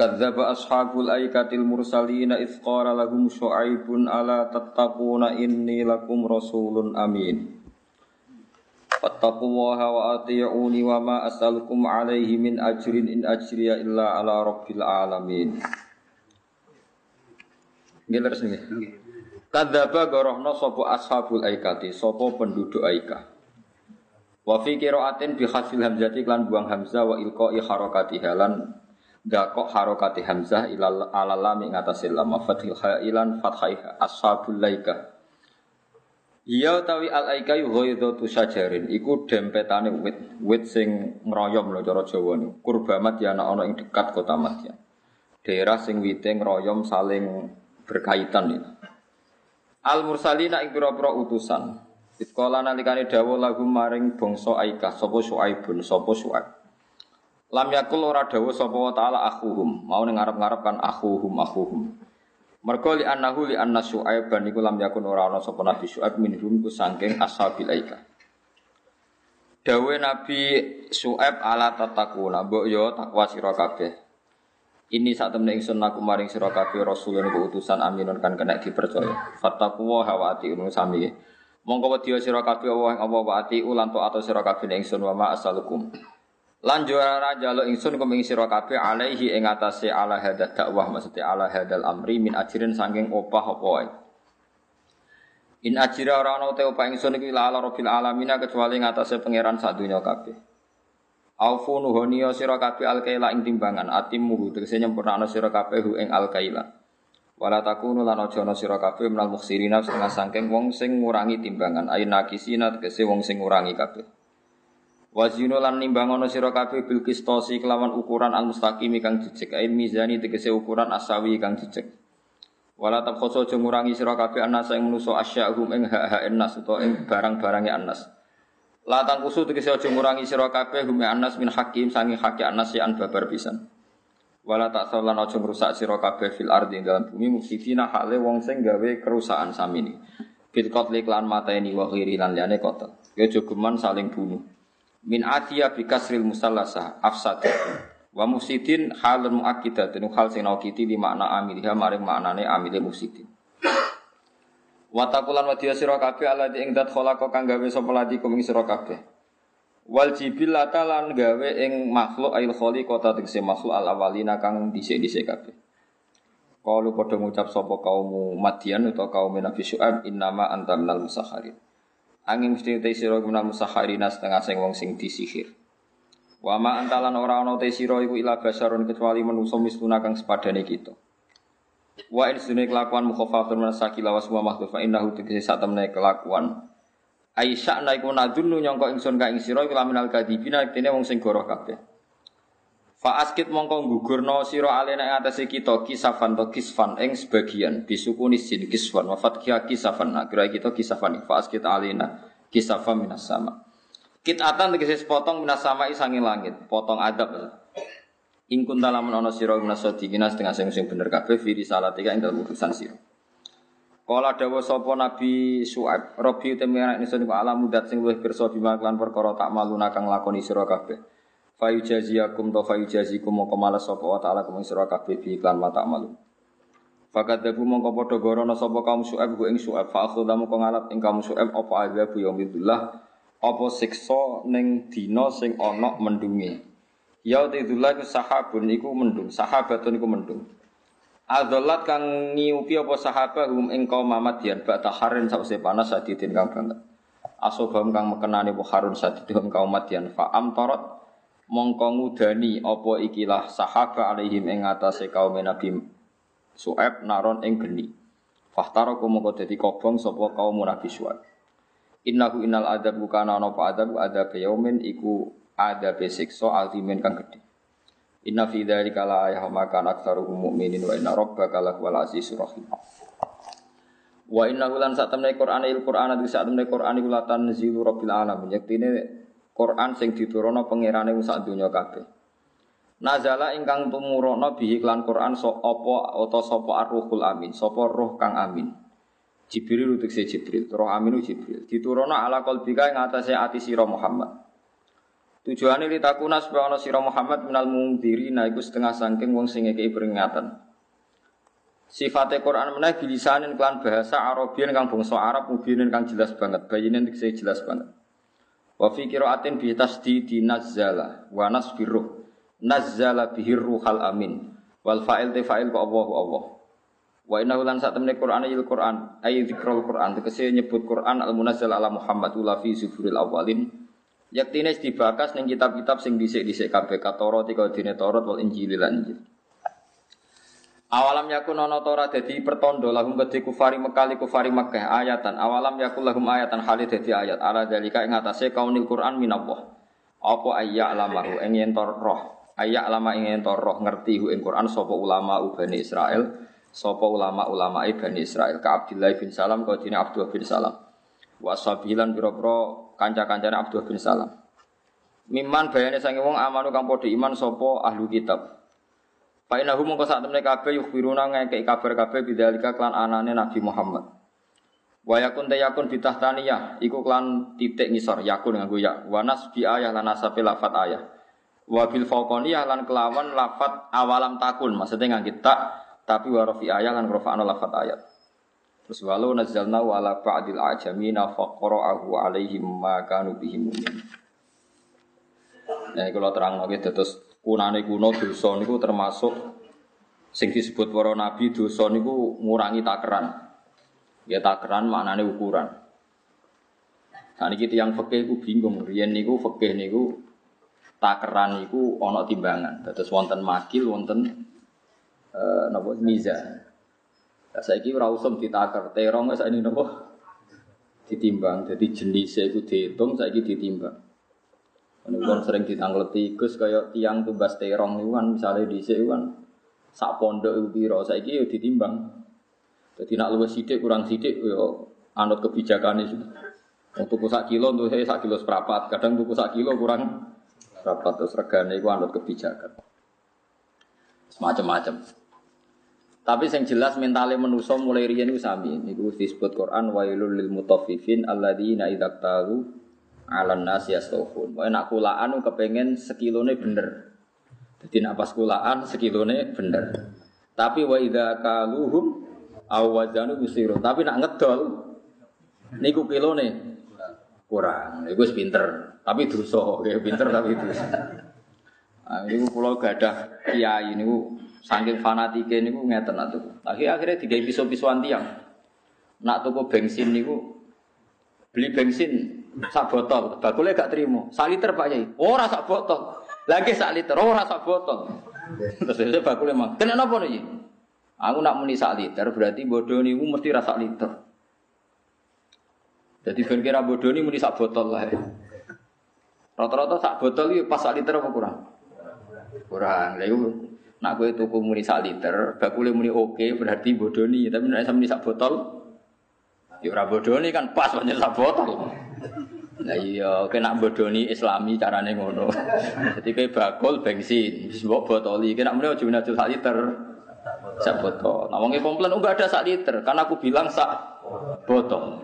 Kadzdzaba ashabul aikatil mursalina idz qala lahum syu'aibun ala tattaquna inni lakum rasulun amin. Fattaqullaha wa ati'uni wa ma as'alukum alaihi min ajrin in ajriya illa ala rabbil alamin. Nggih sini. Kadzdzaba gorohna sapa ashabul aikati, sapa penduduk aika. Wa fi qiraatin bi hamzati lan buang hamzah wa ilqa'i harakatiha lan dakok harokati hamzah ilal alalami ngatasil lama fathil ilan fathaiha ashabul laika. Iya tawi al aika yu ghaidatu sajarin. Iku dempetane wit wit sing ngroyom lho cara Jawa niku. Kurbamat ya ana ing dekat kota Madyan daerah sing wite ngroyom saling berkaitan ini Al mursalina ing pira-pira utusan. Itkola nalikane dawuh lagu maring bangsa Aika sapa Syuaibun sapa Syuaib Lam yakul ora dawuh sapa wa taala akhuhum, mau ning ngarep-ngarep kan akhuhum akhuhum. Mergo li annahu li anna Syuaib ban iku lam yakun ora ana sapa Nabi Syuaib minhum ku saking ashabil aika. Dawe Nabi Syuaib ala tatakuna, mbok yo takwa sira kabeh. Ini saat temen ingsun aku maring sira kabeh iku utusan aminun kan kena dipercaya. Fattaqu wa hawati unu sami. Mongko wedi sira kabeh Allah ing apa wa ati ulan atau sira kabeh ingsun wa ma asalukum. Lan juara jaluk ingsun kum ing sira kabeh alaihi ing atase ala hadza dakwah maksudnya ala hadzal amri min ajirin saking opah apa wae. In ajira ora ana te opah ingsun iki la ala rabbil alamin kecuali ing atase pangeran sadunya kabeh. Aufu nuhoniya sira kabeh alkaila ing timbangan atimmu tegese nyempurnakno sira kabeh ing alkaila. Wala takunu lan aja ana sira kabeh menal mukhsirina setengah saking wong sing ngurangi timbangan ayin nakisina tegese wong sing ngurangi kabeh. Wazino lan nimbangono sira kabeh bil kistosi kelawan ukuran al mustaqim kang jejeg ain mizani tegese ukuran asawi kang jejeg. Wala tabkhoso aja ngurangi sira kabeh anas ing manusa asyahum ing hak-hak nas utawa ing barang-barange anas. La tangkusu tegese aja ngurangi sira kabeh hum anas min hakim sangi hak anas ya an babar pisan. Wala tak salan aja ngrusak sira kabeh fil ardi dalam bumi mufsidina hale wong sing gawe kerusakan samini. Bil qatli klan mateni wa ghiri lan liyane kotel. Ya jogeman saling bunuh min atiya bi kasril musallasa afsad. Wa musidin halun muakkidatun hal sing naukiti di makna amiliha maring maknane amile musidin. Wa taqulan wa diya sira kabeh alladzi ing dat khalaqa kang gawe sapa lati kuming sira kabeh. Wal jibillata lan gawe ing makhluk ail khaliqata tegese makhluk al awalina kang dhisik-dhisik kabeh. Kalau padha ngucap sapa kaum Madian atau kaum Nabi Syuaib innama anta minal musakharin Angin mesti te sira guna musahharina setengah sing wong sing disihir. Wa ma antalan ora ana te sira iku ila basarun kecuali manusa misluna kang sepadane kita. Wa in sunne kelakuan mukhafafatun min sakila wa semua makhluk fa innahu tegese sak temne kelakuan. Aisyah na iku nadunu nyangka ingsun ka ing sira iku laminal kadibina dene wong sing goroh kabeh. Fa askit mongko gugurno sira alena ing atase kita kisafan to kisfan ing sebagian bisukuni sin kisfan wa fathiya kisafan nah, kira kita kisafan fa askit alena kisafa minas sama. Kitatan tegese sepotong minas sama isangi langit, potong adab. In kunta lamun ana sira minas sadiqina setengah sing sing bener kabeh fi risalatika ing dalem urusan sira. Kala dawa sapa Nabi Su'aib, Rabbi temene ingsun iku alam mudat sing luwih pirsa bima perkara tak maluna kang lakoni sira kabeh. Fayujaziyakum to fayujazikum mongko malas sapa wa ta'ala kuming sira kabeh bi iklan mata malu. Fakat dabu mongko padha gorono sapa kaum Su'aib ku ing Su'aib fa akhudha mongko ngalap ing kaum Su'aib apa azab yaumidullah apa siksa ning dina sing ana mendunge. Ya tidullah ku sahabun iku mendung, sahabatun iku mendung. Adzalat kang ngiupi apa sahabat hum ing kaum Mamadian bak taharin sause panas sadidin kang banget. Asobam kang mekenani wa harun sadidin kaum Madian fa amtarat mongko ngudani apa ikilah sahabat alaihim ing atase kaum Nabi Su'aib naron ing geni. Fahtara ku mongko dadi kobong sapa kaum Nabi Su'aib. Innahu innal adab kana ana apa adab adab yaumin iku adab siksa azimin kang gedhe. Inna fi dzalika la ayah maka aktsaruhum mu'minin wa inna rabbaka lahuwal azizur rahim. Wa inna lan sak temne Qur'an il Qur'an ati sak temne Qur'an iku latan zilu rabbil alamin. Yektine Qur'an sing diturunno pangerane sak donya kabeh. Nazala ingkang tumurana bihi klan Qur'an so apa utawa sapa ar-ruhul amin, sapa roh kang amin. Jibril utuk Jibril, roh aminu Jibril. Diturunno ala qalbika ing atase ati sira Muhammad. Tujuane li takuna supaya ana sira Muhammad minal mungdiri nah iku setengah saking wong sing ngekeki peringatan. Sifate Quran meneh bilisanin kelan bahasa Arabian kang bangsa Arab mubinin kang jelas banget, tegese jelas banget. Wa fi qiraatin bi tasdidi nazzala wa nasbiruh. Nazzala bihi ruhal amin. Wal fa'il te fa'il Allahu Allah. Wa inna lan sak temne Quran il Quran ay dzikrul Quran tegese nyebut Quran al munazzal ala Muhammad la fi zuburil awalin Yaktine dibakas ning kitab-kitab sing dhisik-dhisik kabeh iki dene Taurat wal Injil lan Injil. Awalam yakun ana Taurat dadi pertondo lahum kedhi kufari Mekah kufari Mekah ayatan awalam yakun lahum ayatan hale dadi ayat ala dalika ing atase kaunil Quran minallah. Apa ayya alamahu ing yen roh. Ayya alama ing yen roh ngerti hu ing Quran sapa ulama Bani Israel, sapa ulama-ulama Bani Israel ka Abdullah bin Salam ka dene Abdullah bin Salam. Wa sabilan pira-pira kanca-kancane Abdullah bin Salam. Miman bayane sange wong amanu kang padha iman sapa ahlu kitab. Fa innahu mongko sak temne kabeh yukhbiruna ngekeki kabar kabeh bidzalika klan anane Nabi Muhammad. Wa yakun ta yakun bitahtaniyah iku klan titik ngisor yakun nganggo ya. Wa nasbi ayah lan nasabe lafat ayah. Wa bil fauqaniyah lan kelawan lafat awalam takun maksudnya nganggo tak tapi wa rafi ayah lan rafa'na lafat ayat. Terus walau nazzalna ala ba'dil ajamina faqra'ahu alaihim ma kanu bihi. Nah, kalau terang lagi terus kunane kuno dosa niku termasuk sing disebut para nabi dosa niku ngurangi takeran. Ya takeran maknane ukuran. Nah niki yang fikih ku bingung, riyen niku fikih niku takeran niku ana timbangan. Terus wonten makil, wonten eh napa mizan. Nah, saya kira usum ditakar, terong saya ini nopo ditimbang. Jadi jenisnya itu dihitung, saya kira ditimbang. Ini kan sering ditanggal tikus kayak tiang tugas terong itu kan misalnya di sini kan sak pondok itu biro, saya kira ditimbang. Jadi nak luwes sidik kurang sidik, yo anut kebijakan itu. Untuk sak kilo, untuk saya sak kilo seperempat. Kadang tuku sak kilo kurang seperempat terus regane itu anut kebijakan. Semacam-macam. Tapi yang jelas mentale menuso mulai riyen niku sami. Niku disebut Quran wailul lil mutaffifin alladzina idza talu 'alan nas yastawfun. Wae nak kulaan kepengen sekilone bener. Jadi nak pas kulaan sekilone bener. Tapi wa idza kaluhum aw wazanu. Tapi nak ngedol niku kilone kurang. Niku wis pinter, tapi dosa. Ya pinter tapi dosa. Nah, niku kula gadah kiai niku Saking fanatike niku ngeten nak tuku. Akhir akhirnya tiga pisau-pisauan tiang. Nak tuku bensin niku beli bensin sak botol, bakule gak terima. Sak liter Pak Yai. Ora sak botol. Lagi sak liter, ora sak botol. Terus saya bakule emang. Kena napa nih? Aku nak muni sak liter berarti bodoh niku mesti rasa liter. Jadi ben kira bodoh ini muni sak botol lah. Rata-rata sak botol itu pas sak liter apa kurang? Kurang. Lah Nak kowe tuku muni sak liter, bakule muni oke berarti bodoni, tapi nek sampe sak botol ya ora bodoni kan pas pancen sak botol. Lah iya, oke nak bodoni islami carane ngono. Dadi kowe bakul bensin, wis mbok botoli, nak muni aja muni sak liter. Sak botol. Nah wong komplain enggak ada sak liter, karena aku bilang sak botol.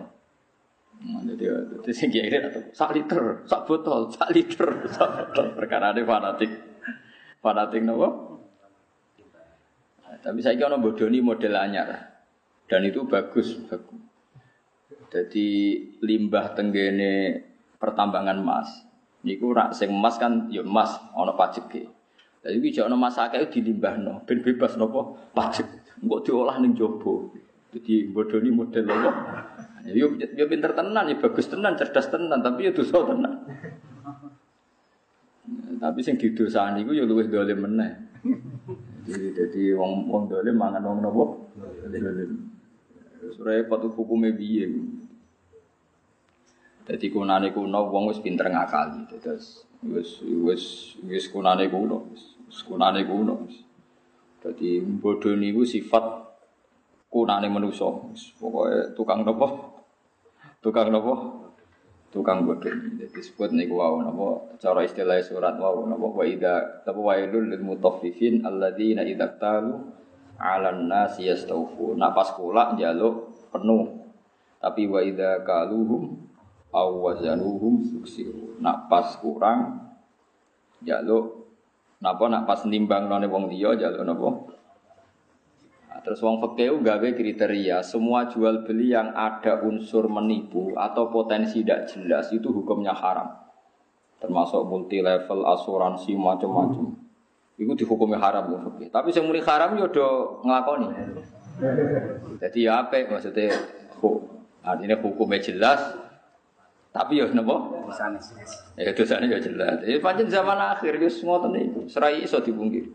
Nah, jadi, jadi sing kiai sak liter, sak botol, sak liter, sak botol. Perkara fanatik. Fanatik nopo? Tapi saya kira bodoni model anyar dan itu bagus, bagus. Jadi limbah tenggene pertambangan emas. Niku rak sing emas kan ya emas ana pajeke. Jadi iki jono emas akeh dilimbahno ben bebas nopo pajek. Engko diolah ning jowo. Jadi bodoni model apa? Ya yo pinter tenan, ya bagus tenan, cerdas tenan, tapi ya dosa tenan. Tapi sing didosani iku ya luwih dolim meneh. Jadi jadi wong wong dolim mangan wong nopo dolim. Suraya patu hukume. Jadi kunane kuno wong wis pinter ngakali. Terus wis wis wis kunane kuno. Kunane kuno. Jadi bodoh niku sifat kunane manusa. Pokoke tukang nopo? Tukang nopo? Tukang bodoh. Jadi disebut niku wau nopo cara istilah surat wau nopo wa idza tabu wailul lil mutaffifin alladzina idza talu 'alan nasi yastawfu. Nak pas kula njaluk penuh. Tapi wa idza kaluhum aw wazanuhum suksiru. Nak pas kurang njaluk Napa nak pas nimbang none wong liya jaluk napa? Nah, terus wong fikih gawe kriteria semua jual beli yang ada unsur menipu atau potensi tidak jelas itu hukumnya haram. Termasuk multi level asuransi macam-macam. Itu dihukumi haram wong fikih. Tapi sing muni haram yo do nglakoni. Jadi ya apa maksudnya artinya hukumnya jelas tapi ya napa? Dosane Ya dosane ya jelas. Ya pancen zaman akhir wis ngoten niku. Serai iso dipungkir.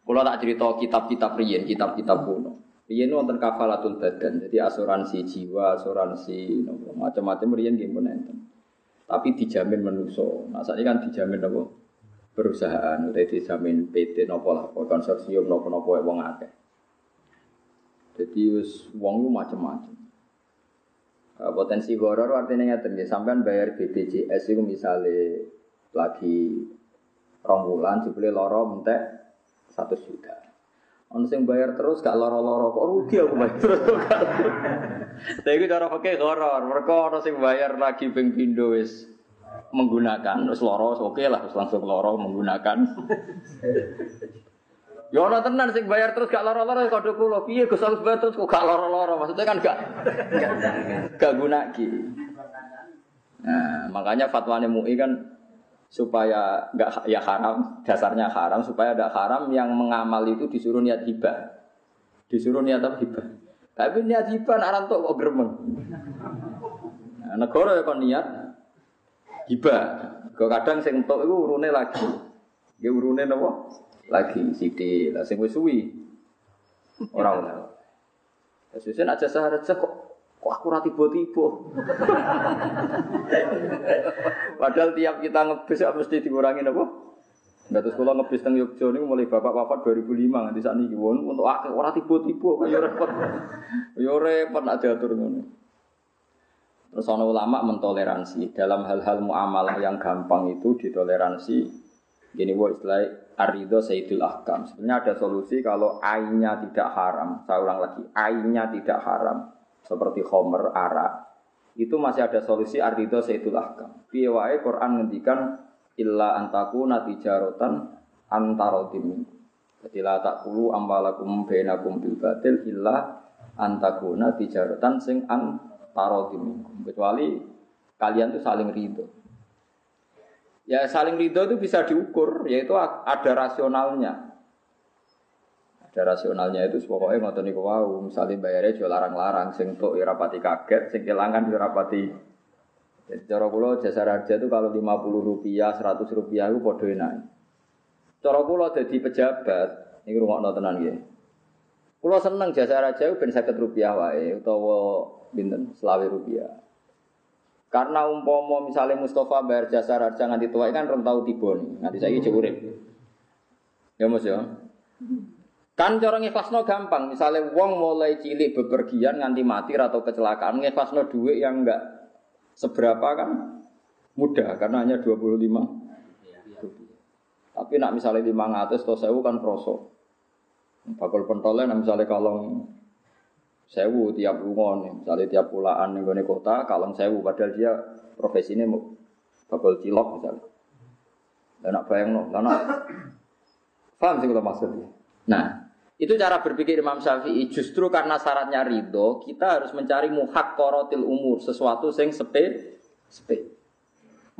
Kalau tak cerita kitab-kitab riyen, kitab-kitab kuno. Riyen wonten kafalatul badan, jadi asuransi jiwa, asuransi macam-macam riyen nggih pun enten. Tapi dijamin menuso. Nah, saat ini kan dijamin apa? Perusahaan, udah dijamin PT nopo lah, konsorsium nopo nopo wong akeh. Jadi wis wong lu macam-macam. Eh, potensi horor artinya ngeten nggih sampean bayar BPJS itu misalnya lagi rong bulan jebule lara mentek 100 juta. Ono sing bayar terus gak loro-loro kok rugi aku bayar terus. Tapi cara pakai horor, mereka ono sing bayar lagi ping pindho wis menggunakan terus loro oke lah terus langsung loro menggunakan. Ya ana tenan sing bayar terus gak lara-lara kode kula. Piye Gus harus bayar terus kok gak lara-lara? Maksudnya kan gak gak gunaki. Nah, makanya fatwane MUI kan supaya nggak ya haram, dasarnya haram supaya ada haram yang mengamal itu disuruh niat hibah. Disuruh niat apa hibah. Tapi niat hibah nak rantuk kok gremeng. Nah, negara ya kon niat hibah. Kok kadang sing entuk iku urune lagi. Nggih urune napa? Lagi sithik. Lah sing wis suwi ora ora. Sesuk aja saharat kok kok aku ra tiba-tiba. Padahal tiap kita ngebis ya mesti dikurangi apa? Enggak terus kalau ngebis teng Yogyo ini mulai bapak wafat 2005 nganti saat ini won untuk akeh ora tiba-tiba kaya repot. Ya repot nak diatur ngono. Terus ana ulama mentoleransi dalam hal-hal muamalah yang gampang itu ditoleransi. Gini wo istilah Arido Sayyidul Ahkam. Sebenarnya ada solusi kalau ainnya tidak haram. Saya ulang lagi, ainnya tidak haram. Seperti Homer, arak. Itu masih ada solusi Arido Sayyidul Ahkam. Piawai Quran ngendikan illa antaku natijarotan antarodim. Jadi la takulu ambalakum bainakum bil batil illa antakuna tijarotan sing antarodim. Kecuali kalian tuh saling ridho. Ya saling ridho itu bisa diukur, yaitu ada rasionalnya. Ada rasionalnya itu pokoknya ngotot niku wow, misalnya bayarnya jual larang-larang, sing tok ya rapati kaget, sing kelangan ya rapati. Jadi cara kula jasa raja itu kalau 50 rupiah, 100 rupiah itu podo enak. Cara kula jadi pejabat, ini rumah tenan ya. Kula seneng jasa raja itu ben 50 rupiah wae utawa binten selawi rupiah. Karena umpomo misalnya Mustafa bayar jasa raja nganti tua kan rom tahu tibon, nganti saya urip. Ya Mas ya. Kan cara ngikhlasno gampang, misalnya wong mulai cilik bepergian nganti mati atau kecelakaan ngikhlasno duit yang enggak seberapa kan mudah karena hanya 25 Tapi nak misalnya 500 atau 1000 kan kroso. Bakul pentolnya misalnya kalau sewu tiap lungon, misalnya tiap pulaan yang gue kota, kalong sewu, padahal dia profesinya mau bakal cilok misalnya. Dan nak bayang no, karena paham sih kalau maksudnya. Nah, itu cara berpikir Imam Syafi'i. Justru karena syaratnya ridho, kita harus mencari muhak korotil umur, sesuatu yang sepe, sepe.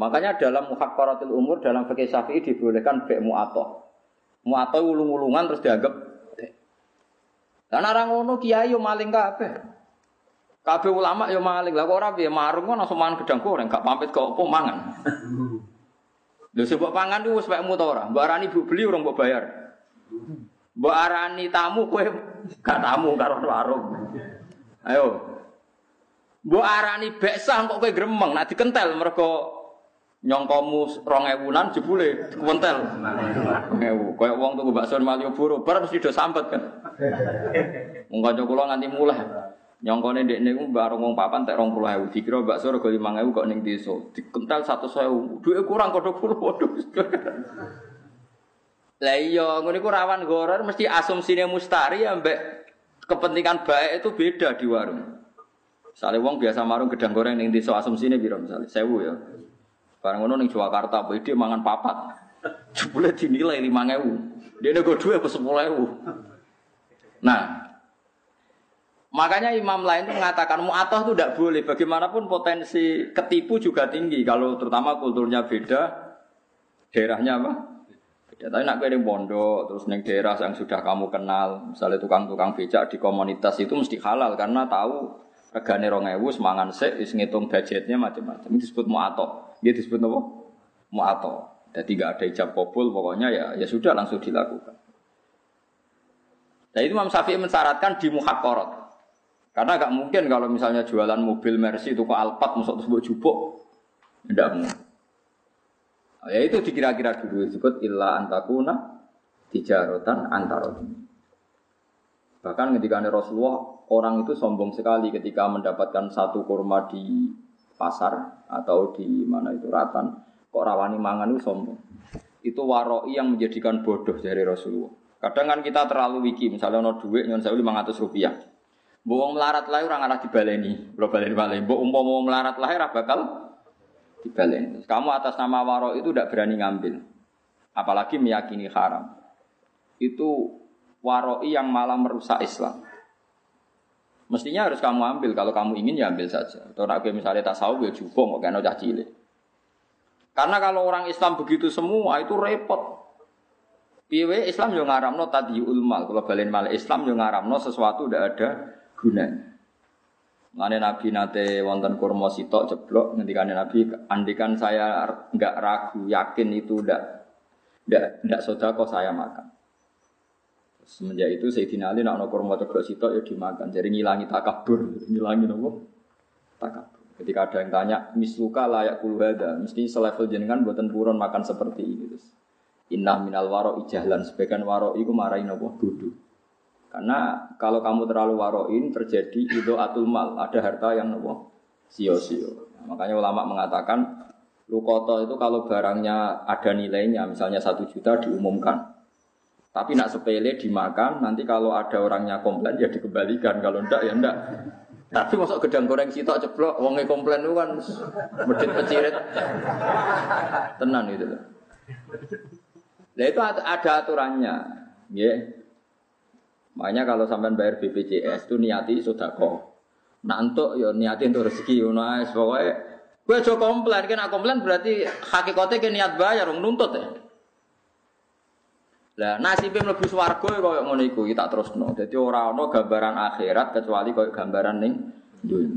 Makanya dalam muhak korotil umur dalam fikih Syafi'i dibolehkan bek mu'atoh. Mu'atoh ulung-ulungan terus dianggap dan orang ngono kiai yo maling kabeh. Kabeh ulama yo maling. Lah kok ora piye marung kok langsung mangan gedang goreng, gak pamit kok opo mangan. Lho sebab pangan itu wis wekmu ta ora? Mbok arani bu beli urung mbok bayar. Mbok arani tamu kowe gak tamu karo warung. Ayo. Mbok arani beksa kok kowe gremeng, nak dikentel mergo nyongkomu rong ewunan jebule kuwentel. Ewu, koyo wong tuku bakso Malioboro, bar mesti do sambet kan. Wong kanca kula nganti mulai. Nyongkone ndekne ku bareng wong papan tek 20.000. Dikira bakso rego 5.000 kok ning desa. Dikental 100.000. Duwe kurang kodho kula waduh. Lah iya, ngono iku rawan goror mesti asumsine mustari ambek kepentingan baik itu beda di warung. Misalnya wong biasa marung gedang goreng ning desa asumsine piro misalnya 1000 ya. Barang ngono ning Jakarta, ide mangan papat. Jebule dinilai 5000. Dia nego duwe apa 10000. Nah, Makanya imam lain itu mengatakan mu'atoh itu tidak boleh. Bagaimanapun potensi ketipu juga tinggi. Kalau terutama kulturnya beda, daerahnya apa? Ya, tapi nak kirim pondok, terus neng daerah yang sudah kamu kenal, misalnya tukang-tukang becak di komunitas itu mesti halal karena tahu regane rong ewu semangan sik is ngitung budgetnya macam-macam. Disebut mu'atoh. Dia disebut apa? Mu'ato. Jadi nggak ada ijab kabul, pokoknya ya ya sudah langsung dilakukan. Nah itu Imam Syafi'i mensyaratkan di muhakkorot. Karena agak mungkin kalau misalnya jualan mobil Mercy itu ke Alphard masuk tersebut jubuk. Tidak mungkin. Nah, ya itu dikira-kira dulu disebut illa antakuna tijarotan antarotin. Bahkan ketika Rasulullah orang itu sombong sekali ketika mendapatkan satu kurma di pasar atau di mana itu ratan kok rawani mangan itu sombong itu waroi yang menjadikan bodoh dari Rasulullah kadang kan kita terlalu wiki misalnya ono duit nyon saya lima ratus rupiah Bohong melarat lahir orang arah dibaleni, belum baleni baleni. Bohong mau melarat lahir bakal dibaleni. Kamu atas nama waro itu tidak berani ngambil, apalagi meyakini haram. Itu waroi yang malah merusak Islam. Mestinya harus kamu ambil. Kalau kamu ingin ya ambil saja. Atau nak misalnya tasawuf ya cukup mau kena cah cilik. Karena kalau orang Islam begitu semua itu repot. Piwe Islam yo ngaramno tadi ulmal. Kalau balen mal Islam yo ngaramno sesuatu udah ada gunanya. Mana Nabi nate wonten kurma sitok ceblok ngendikane Nabi andikan saya nggak ragu yakin itu udah ndak ndak sodako saya makan. Semenjak itu Sayyidina Ali nak ono kurma ceblok sitok ya dimakan. Jadi ngilangi takabur, ngilangi nopo? Takabur. Ketika ada yang tanya, misluka layak kulhada, mesti selevel jenengan buatan puron makan seperti ini. Terus, Inna minal waro ijahlan, sebagian waro itu marahin nopo duduk. Karena kalau kamu terlalu waroin terjadi itu atul mal, ada harta yang nopo sio-sio. Nah, makanya ulama mengatakan lukoto itu kalau barangnya ada nilainya, misalnya satu juta diumumkan. Tapi nak sepele dimakan, nanti kalau ada orangnya komplain ya dikembalikan. Kalau ndak ya ndak. Tapi masuk gedang goreng sitok ceblok, wongnya komplain itu kan medit pecirit. Tenan itu loh. Nah itu ada aturannya. Ya. Makanya kalau sampai bayar BPJS itu niati sudah kok. Nantuk ya niati untuk rezeki. Nah, pokoknya gue coba komplain, kena komplain berarti hakikatnya ke niat bayar, nuntut ya. Lah nasibnya mlebu swarga ya koyo ngono iku tak terusno. Dadi ora ana gambaran akhirat kecuali koyo gambaran ning dunya.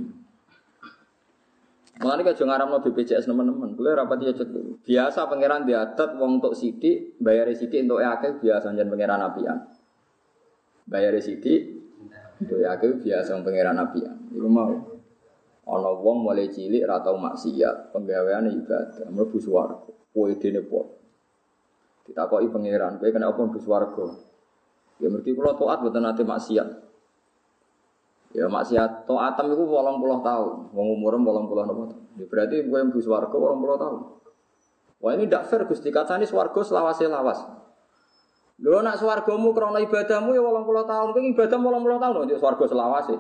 Mulane aja ngaramno BPJS teman-teman. Kuwi rapat ya biasa pangeran diatet wong tok sithik, bayar sithik entuk akeh biasa jan pangeran apian. Bayar sithik entuk akeh biasa wong pangeran apian. Iku mau ana wong mulai cilik ra tau maksiat, penggaweane ibadah, mlebu swarga. Kowe dene pot. Ditakoki pangeran, kowe kena apa mbus warga? Ya mergi kula taat mboten nate maksiat. Ya maksiat taatem iku 80 tahun, wong umure 80 napa tahun. Ya berarti kowe mbus warga 80 tahun. Wah ini tidak fair Gusti kacane swarga selawase lawas. Lho nak swargamu krana ibadahmu ya 80 tahun, kowe ibadah 80 tahun yo swarga selawase.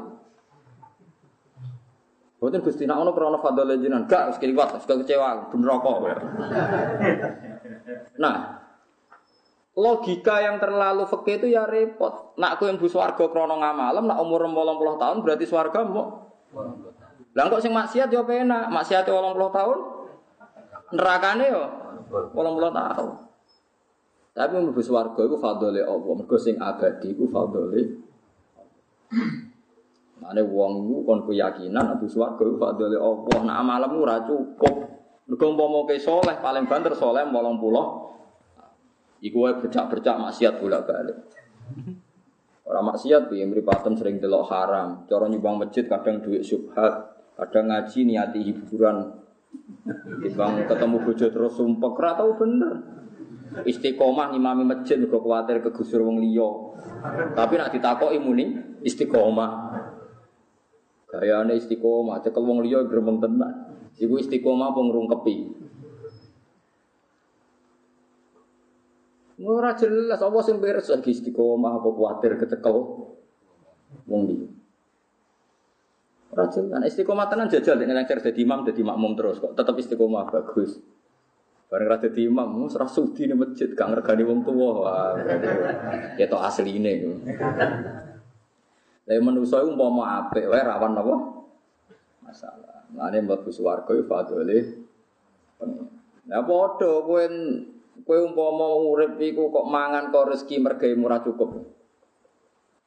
Boten Gusti nak ono krana fadhil jenengan, gak wis kliwat, wis kecewa, ben rokok. Nah, Logika yang terlalu fakih itu ya repot. Nak aku yang bu swarga krono ngamalem, nak umur 80 tahun berarti swarga mau. Lah kok sing maksiat yo penak, maksiat 80 tahun. Nerakane yo 80 tahun. Tapi mlebu swarga iku fadhole Allah, mergo sing abadi iku fadhole Mane wong iku kon keyakinan abu swarga iku fadhole Allah. Nak amalmu ora cukup. Mergo umpama ke saleh paling banter saleh 80 Iku wae bercak-bercak maksiat bolak-balik. Orang maksiat piye mripaten sering delok haram, cara nyumbang masjid kadang duit subhat, kadang ngaji niati hiburan. Timbang ketemu bojo terus sumpek ora tau bener. Istiqomah ngimami masjid kok kuwatir kegusur wong liya. Tapi nak ditakoki muni istiqomah. Gayane istiqomah, cekel wong liya gremeng tenan. Iku istiqomah apa ngrungkepi. Ora jelas apa sing beres lagi istiqomah apa kuwatir kecekel wong liya. Ora jelas. Istiqomah tenan jajal nek nang dadi imam dadi makmum terus kok tetep istiqomah bagus. Bareng ra dadi imam, mus ra sudi ning masjid gak ngergani wong tuwa. Ya to asline. Lah manusa iku umpama apik wae rawan apa? Masalah. Lane mlebu swarga iku fadole. Nah padha kowe kowe umpama urip iku kok mangan kok rezeki mergawe murah cukup.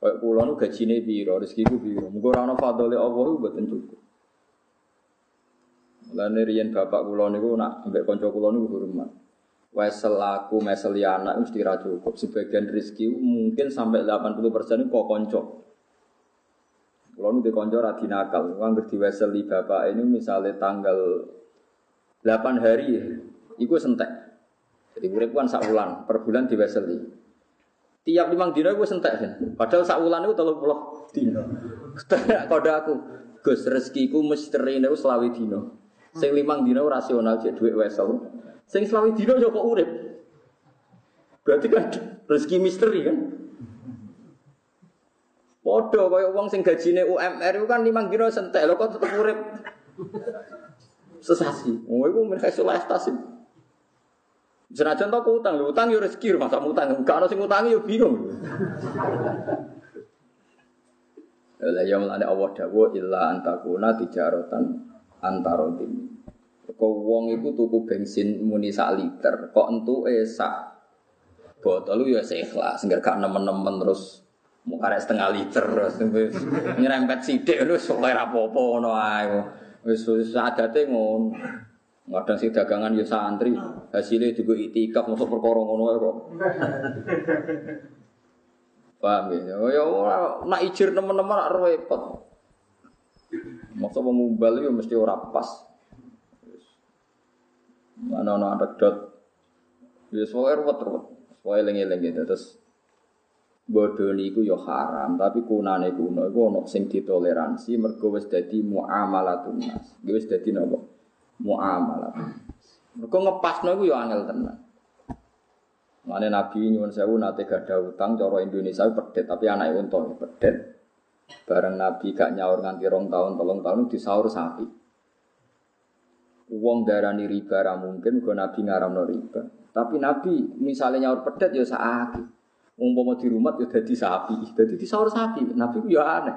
Kayak kula nu gajine piro, rezekiku piro. Muga ora ana fadhole Allah iku mboten cukup. Lan riyen bapak kula niku nak ambek kanca kula niku hormat. Wesel aku mesel anak mesti ra cukup. Sebagian rezeki mungkin sampai 80% kok kanca. Kalau nu dikonco radi nakal, uang berdiweseli bapak ini misalnya tanggal 8 hari, itu sentek. Jadi urip kan sak bulan, per bulan diweseli. Tiap limang dino gue sentek kan. Padahal sak bulan itu telur puluh dino. Kode aku, Gus rezekiku misteri ini selawi dino. Sing limang dino rasional jadi duit wesel. Sing selawi dino yo kok urip. Berarti kan rezeki misteri kan. Podo kaya wong sing gajine UMR itu kan limang dino sentek lho kok tetep urip. Sesasi. Oh mereka solastasi. Senajan tau utang, utang yo rezeki masa utang. Enggak ono sing utangi yo bingung. Lah ya mulane Allah dawuh illa antakuna tijaratan antarodim. Kok wong iku tuku bensin muni sak liter, kok entuke sak botol ya ikhlas, enggak gak nemen-nemen terus mau karek setengah liter nyerempet sidik lu soalnya apa-apa ngono ae wis adate ngono kadang si dagangan ya santri hasilnya juga itikaf masuk perkara ngono kok paham ya ya nak ijir teman-teman nak repot Masa mengumbal itu mesti ora pas. Mana ana dot. Ya soalnya ruwet-ruwet. Soalnya lengi-lengi gitu. Terus bodoh niku yo haram, tapi kunane kuno iku ono sing ditoleransi mergo wis dadi muamalatun nas. Wis dadi napa? Muamalat. Mergo ngepasno iku yo angel tenan. Mane Nabi nyuwun sewu nate gada utang cara Indonesia pedet, tapi anake unta pedet. Bareng Nabi gak nyaur nganti rong tahun, tolong tahun disaur sapi. Uang darani riba ra mungkin, gue Nabi ngaramno riba. Tapi Nabi misalnya nyaur pedet ya saaki umpama di rumah ya jadi sapi, jadi disaur sapi. Nabi ya aneh.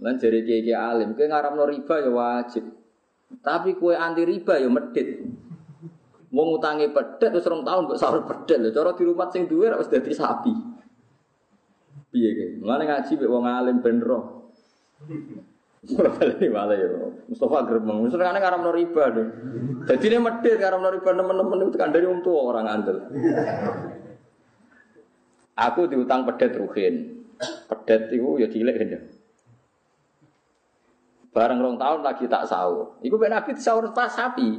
Lan jari kiai kiai alim, ngaramno riba ya wajib. Tapi kue anti riba ya medit. Wong utangi pedet terus rong tahun mbok sahur pedet lho. Cara di rumah sing duwe harus dadi sapi. Piye ki? Mulane ngaji mek wong alim ben roh. Ora bali ya. Mustafa gremeng. Wis kan ngaramno riba lho. Dadi ne medit ngaramno riba nemen-nemen itu kan dari wong tua orang andel. Aku diutang pedet ruhin. Pedet itu ya cilik kan. Bareng rong tahun lagi tak sahur. Iku ben Nabi sahur pas sapi.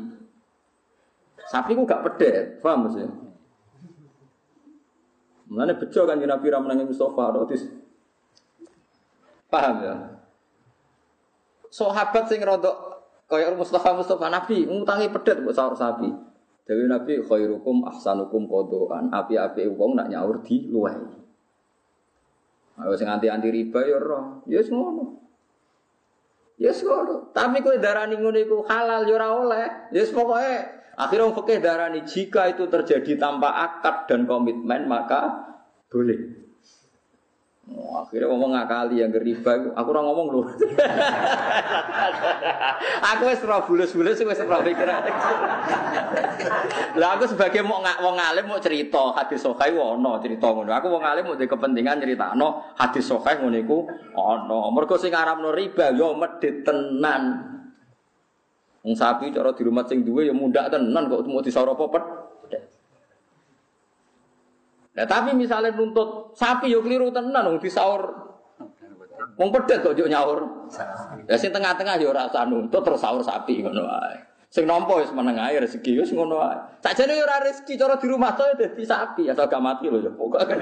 Sapi ku gak pedet, paham sih? Mulane bejo kan Nabi Ramlan Mustafa rotis. Paham ya? Sahabat sing rodok kaya Mustafa Mustafa Nabi ngutangi pedet buat sahur sapi. Dewi Nabi khairukum ahsanukum kodoan. Api-api wong nak nyaur di luai. Ayo sing anti-anti riba ya roh. Ya yes. Ya yes. Tapi kowe darani ngono iku halal ya oleh. Ya yes, pokoke akhirnya wong fikih darani jika itu terjadi tanpa akad dan komitmen maka boleh. Oh, akhirnya ngomong ngakali yang riba, aku orang ngomong loh. aku wis ora bulus-bulus wis ora pikiran. Lah aku sebagai mau nggak wong alim mau cerita hadis sahih ono cerita ngono. Aku wong alim mau kepentingan nyeritakno hadis sahih ngono iku ono. Mergo sing aramno riba yo medhit tenan. Wong sapi cara di rumah sing duwe ya mundak tenan kok mau disaur apa pet. Nah, tapi misalnya nuntut sapi yo keliru tenan wong disaur. Wong pedet kok yo nyaur. Ya sing tengah-tengah yo ora usah nuntut terus sahur sapi ngono wae. Sing nampa wis meneng ae rezeki wis ngono ae. Sakjane yo ora rezeki cara di rumah to dadi sapi asal gak mati lho ya pokoke.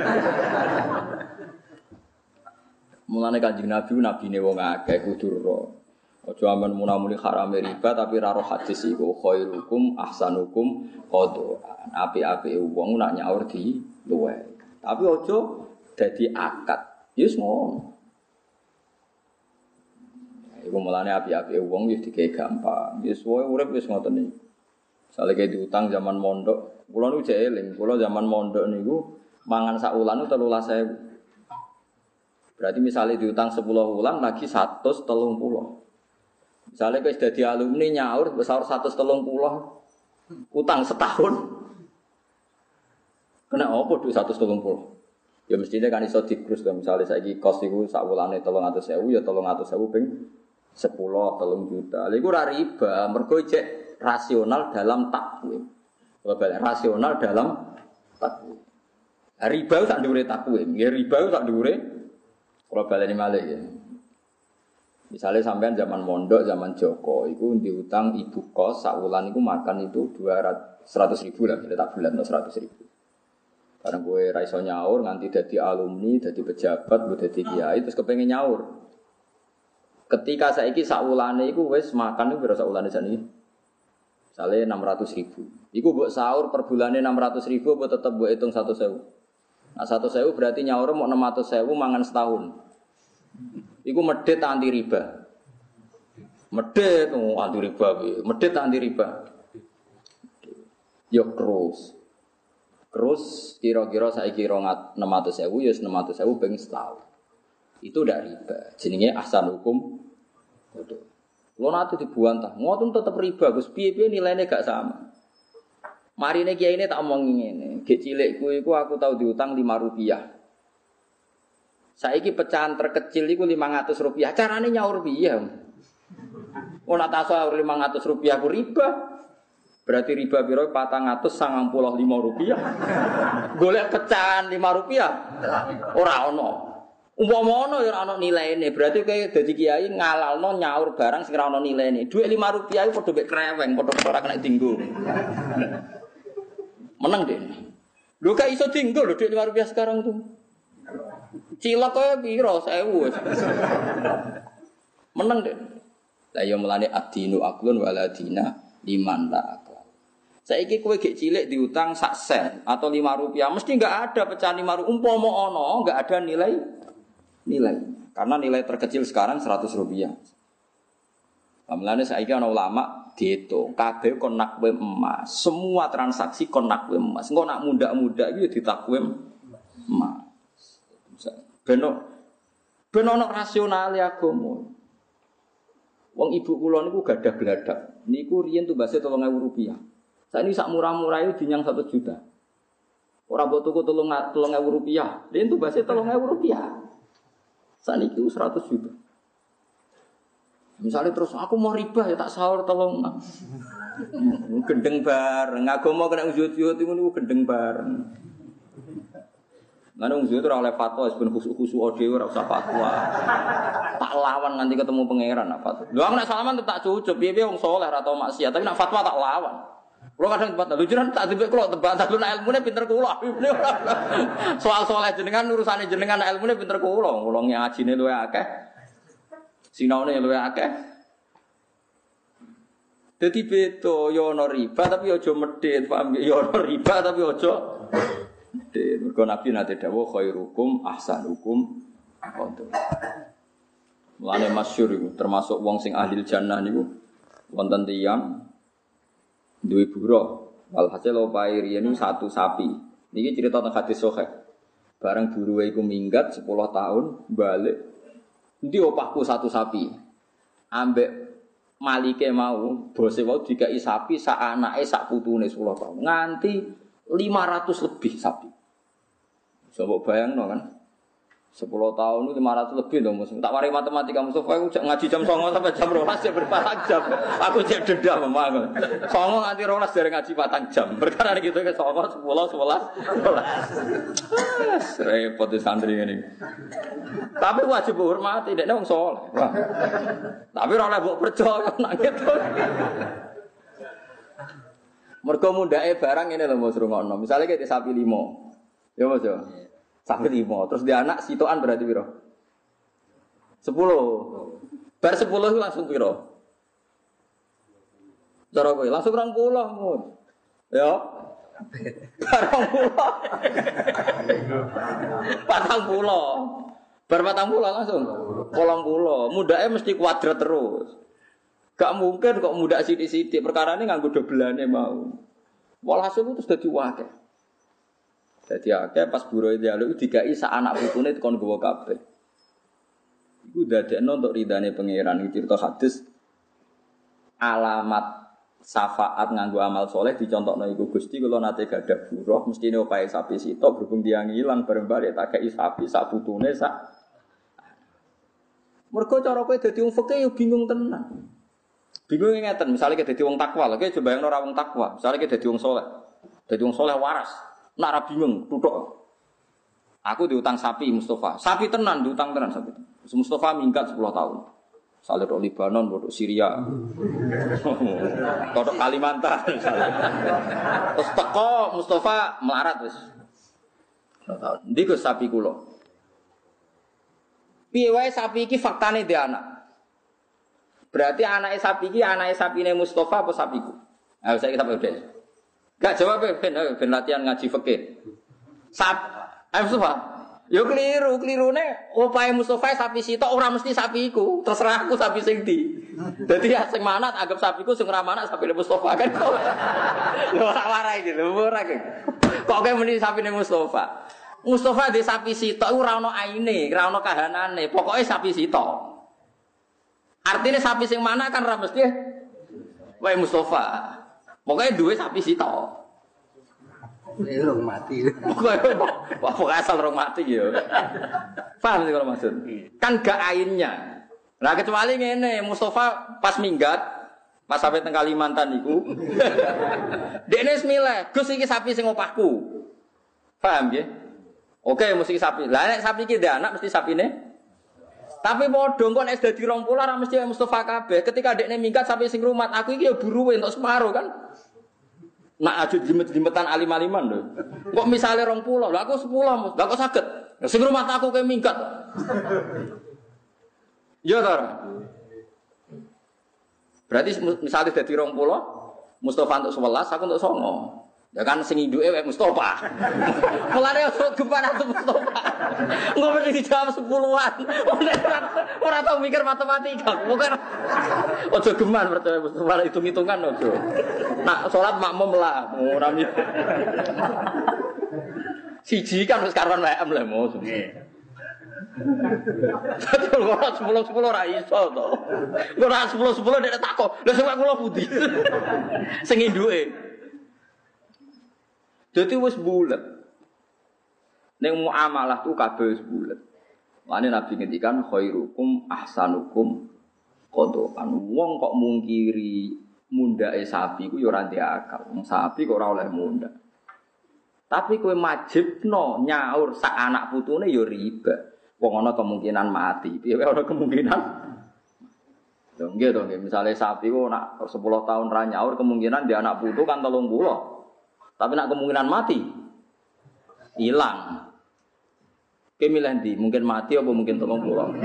Mulane Kanjeng Nabi nabine wong akeh kudu ro. Aja amen munamuni haram riba tapi ra roh hadis iku khairukum ahsanukum qadaan. Api-api wong nak nyaur di luwe. Tapi aja dadi akad. Yes ngono. Iku mulane api-api wong wis dikei gampang. Wis wae urip wis ngoten iki. Sale kayak diutang zaman mondok, kula niku jek eling, kula zaman mondok niku mangan sak wulan 13.000. Berarti misalnya diutang 10 wulan lagi 130. Misalnya kalau sudah di alumni nyaur besar 130 utang setahun. Kena apa duit 130? Ya mestinya kan iso dikrus kan misalnya saya kos itu sak wulane 300.000 ya 300.000 ping 10 telung juta. Lha iku ora riba, mergo cek rasional dalam takwim. Rasional dalam takwim. Riba sak dhuwure takwim, ya riba sak dhuwure kalau baleni malih ya. Misalnya sampean zaman mondok, zaman Joko, itu diutang ibu kos, sakulan itu makan itu dua seratus ribu lah, kita tak bulan seratus ribu. Karena gue raiso nyaur, nganti jadi alumni, jadi pejabat, gue jadi kiai, terus kepengen nyaur. Ketika saya iki sakulane itu wes makan itu berapa sakulane jadi? Misalnya enam ratus ribu. Iku buat sahur per bulannya enam ratus ribu, buat tetap buat hitung satu sewu. Nah satu sewu berarti nyaur mau enam ratus sewu mangan setahun. Iku medit anti riba. Medit oh, anti riba, medit anti riba. Yo terus. Terus kira-kira saya kira enam ratus sewu, ya enam ratus sewu pengen setahun. Itu udah riba. Jenenge ahsan hukum. Lo nanti dibuantah, ngotot tetap riba, Gus. Piye-piye nilainya gak sama. Mari ini kiai ini tak omong ini. Gek cilikku itu aku tahu diutang lima rupiah. Saiki pecahan terkecil itu lima ratus rupiah. Caranya nyaur rupiah. Oh nak tahu lima ratus rupiah aku riba. Berarti riba biro patang atus sangang puluh lima rupiah. Golek pecahan lima rupiah. Orang ono. Umpama ono ya ono ini. Berarti kayak jadi kiai ngalal no nyaur barang sing ono nilai ini. Dua lima rupiah itu podo kreweng, podo ora kena tinggu. Menang deh. Lu gak iso tinggal lho duit 5 rupiah sekarang tuh. Cilok kaya piro sewu. Menang deh. Lah ya mulane adinu aklun wala dina liman akal. Saiki kowe gek cilik diutang sak sen atau 5 rupiah mesti enggak ada pecahan 5 rupiah. Umpama ono enggak ada nilai nilai. Karena nilai terkecil sekarang 100 rupiah. Mulane saiki ana ulama dihitung kabeh kon nakwe emas. Semua transaksi kon nakwe emas. Engko nak muda-muda iki ditakwim emas. Beno ono rasional ya agama. Wong ibu kula niku gadah geladak. Niku riyen tuh base 3000 rupiah. Saat ini sak murah-murah itu dinyang satu juta. Orang buat tuku tolong tolong ewu rupiah. Dia itu bahasa tolong ewu rupiah. Saat itu seratus juta. Misalnya terus aku mau riba ya tak sahur tolong. Gendeng bareng. mau kena ujut-ujut itu gendeng bareng. Mana ujut itu oleh fatwa, sebenarnya khusus khusus audio ora usah fatwa. Tak lawan nanti ketemu pangeran apa tuh. Nak salaman tak cucup, biar biar wong soleh atau maksiat, tapi nak fatwa tak lawan. Kulo kadang tempat lu jenengan tak tipe kulo tebak tak lu ilmune pinter kulo. Soal soleh jenengan urusane jenengan ilmune pinter kulo. Kulo ngajine luwe akeh. Sinaune luwih akeh. Dadi beda ya ana riba tapi aja medhit, paham ya ana riba tapi aja medhit. Mergo Nabi nate dawuh khairukum ahsanukum qadar. Mulane masyhur iku termasuk wong sing ahli jannah niku wonten tiyang duwe buruh. Walhasil opae riyen satu sapi. Niki cerita tentang hadis sahih. Bareng buruhe iku minggat 10 tahun balik Nanti opahku satu sapi. Ambek malike mau, bose mau dikai sapi sak anake sak putune 10 tahun. Nganti 500 lebih sapi. Coba bayang no kan. 10 tahun itu 500 lebih dong musuh. Tak wari matematika musuh aku ngaji jam 9 sampai jam 12 ya berpatang jam. Aku cek denda memang. Songo nganti 12 dari ngaji patang jam. Perkara gitu ke songo 10 11 12. Repot di santri ini. Tapi wajib hormati, dia wong soleh. Tapi oleh mbok percaya nak gitu. Mergo mundake barang ini lho Mas rungokno. Misale kayak sapi limo. Ya Mas ya. Sapi limo, terus dia anak sitoan berarti piro? Sepuluh. Bar sepuluh langsung piro? Cara kowe langsung rong puluh mun. Ya. Barang puluh. Patang puluh. Bar patang puluh langsung. Kolong puluh. Mudake mesti kuadrat terus. Gak mungkin kok muda sidik-sidik. Perkara ini nganggo dobelane mau. Walhasil itu sudah diwakil. Jadi akeh pas buruh dialog dikai sa anak putune kon gowo kabeh. Iku dadekno untuk ridane pangeran iki cerita hadis alamat syafaat nganggo amal soleh dicontohno iku Gusti kula nate gadah buruh mesti opahe sapi sitok berhubung dia ngilang bareng balik tak kei sapi sak putune sak Mergo cara kowe dadi wong fikih yo bingung tenan. Bingung ngeten, misalnya kita dadi wong takwa, lagi coba yang ora wong takwa, misalnya kita dadi wong soleh, dadi wong soleh waras, nak ra bingung, tutuk. Aku diutang sapi Mustafa, sapi tenan diutang tenan sapi. Mustafa minggat 10 tahun. Misalnya di Libanon, di Syria, di Kalimantan. Terus teko Mustafa melarat wis. Ndi ke sapi kulo. Piye wae sapi iki faktane dia anak. Berarti anak sapi iki anak sapi ini Mustafa apa sapiku? Ayo saya kita udah. Gak jawab ben, ben latihan ngaji fikih. Sap, ayo Mustafa. Yo keliru, keliru nih. Upaya Mustafa sapi sitok orang mesti sapiku. Terserah aku sapi sing di. Jadi ya sing manat anggap sapiku sing ora manat sapi Mustafa kan. Lho ora warai iki lho, ora Kok kayak meni sapi Mustafa. Mustafa di sapi sitok ora ono aine, ora ono kahanane. Pokoknya sapi sitok. Artinya sapi sing mana kan rames dia. Wae Mustafa. Pokoknya dua sapi. Ini rong mati. Wah, pokoknya asal rong mati ya. Paham sih kalau maksud? Kan gak ainnya. Nah kecuali ngene, Mustafa pas minggat, pas sampai teng Kalimantan iku. Dekne semile, Gus iki sapi sing opahku. Paham ya? Oke, mesti sapi. Lah nek sapi iki anak mesti sapine tapi padha kok nek dadi 20 ora mesti Mustafa kabeh. Ketika dekne minggat sampai sing rumat, aku iki ya buru untuk separuh kan. Nak aju jimet-jimetan alim-aliman lho. Kok misale 20, lho aku 10, lho kok saged. Sing rumat aku kayak minggat. Ya ta. Berarti misalnya dadi 20, Mustafa untuk 11, aku untuk 9. Ya kan sing induke wae Mustofa. Mulane gempan aku Mustofa. Engko mesti dijawab sepuluhan. Ora tau mikir matematika. Bukan ojo geman percaya Mustofa hitung-hitungan ojo. Nak salat makmum lah, ora. Siji kan wis karuan WM lah mau. Dadi ora sepuluh sepuluh ora iso to. Ora sepuluh sepuluh nek takok, lha sing kula putih. Sing induke. Jadi wis bulat. Neng muamalah tuh kabeh wis bulat. Mane Nabi ngendikan khairukum ahsanukum kodokan. Wong kok mungkiri mundake sapi ku ya ora akal. Wong sapi kok ora munda. Tapi kowe majibno nyaur sak anak putune ya riba. Wong ana kemungkinan mati. Piye ana kemungkinan Lho nggih to misale sapi ku nak 10 tahun ra nyaur kemungkinan dia anak putu kan 30. Tapi nak kemungkinan mati, hilang. Kemilih di, mungkin mati apa mungkin tolong pulang.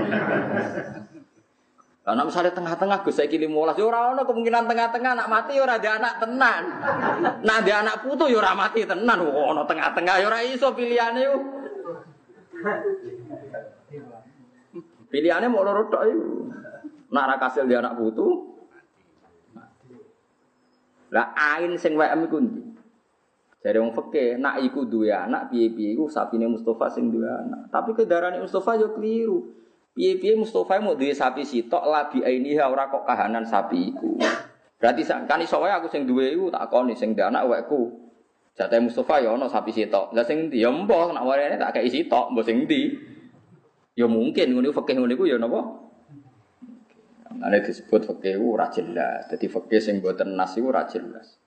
Karena misalnya tengah-tengah gue saya kirim mulas, ya orang kemungkinan tengah-tengah anak mati ya ada anak tenan. Nah ada anak putu ya orang mati tenan. Wah, no tengah-tengah ya orang iso pilihannya yuk. Pilihannya mau lorot tok yuk. Nak kasil dia anak putu. Lah ain sing WM iku dari wong fakih, nak iku dua anak, piye-piye iku sapine Mustafa sing dua anak. Tapi kedarane Mustafa yo keliru. Piye-piye Mustafa mau duwe sapi sitok labi ini ora kok kahanan sapi iku. Berarti kan iso wae aku sing duwe iku tak koni sing duwe anak wekku. Jatah Mustafa ya ono sapi sitok. Lah sing ndi ya mbah nak warene tak kei sitok, mbah sing ndi. Ya mungkin ngono fakih ngono iku ya napa? Ane disebut fakih ora jelas. Dadi fakih sing boten nas iku ora jelas.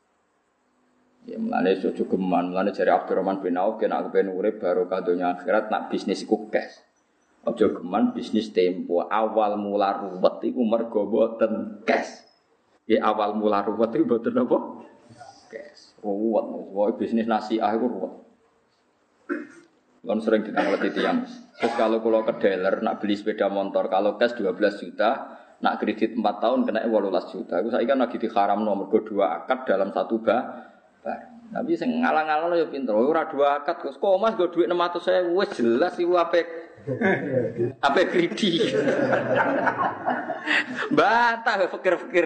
Ya mulane cucu geman, mulane jari Abdurrahman bin Auf kena aku urip baru kadonya akhirat nak bisnis iku cash. Ojo geman bisnis tempo awal mula ruwet iku mergo boten cash. Ya awal mula ruwet iku boten apa? Cash. Ruwet, pokoknya bisnis nasiah itu ruwet. Kan sering ditanglet yang. Terus kalau kalau ke dealer nak beli sepeda motor, kalau cash 12 juta, nak kredit 4 tahun kena 18 juta. Itu saya kan lagi diharam nomor dua akad dalam satu bah. Tapi sing ngalang-alang ya pinter. Ora dua akad kok. Kok Mas go duit 600 saya wis jelas iku apik. Apik kredi. Bantah fikir-fikir.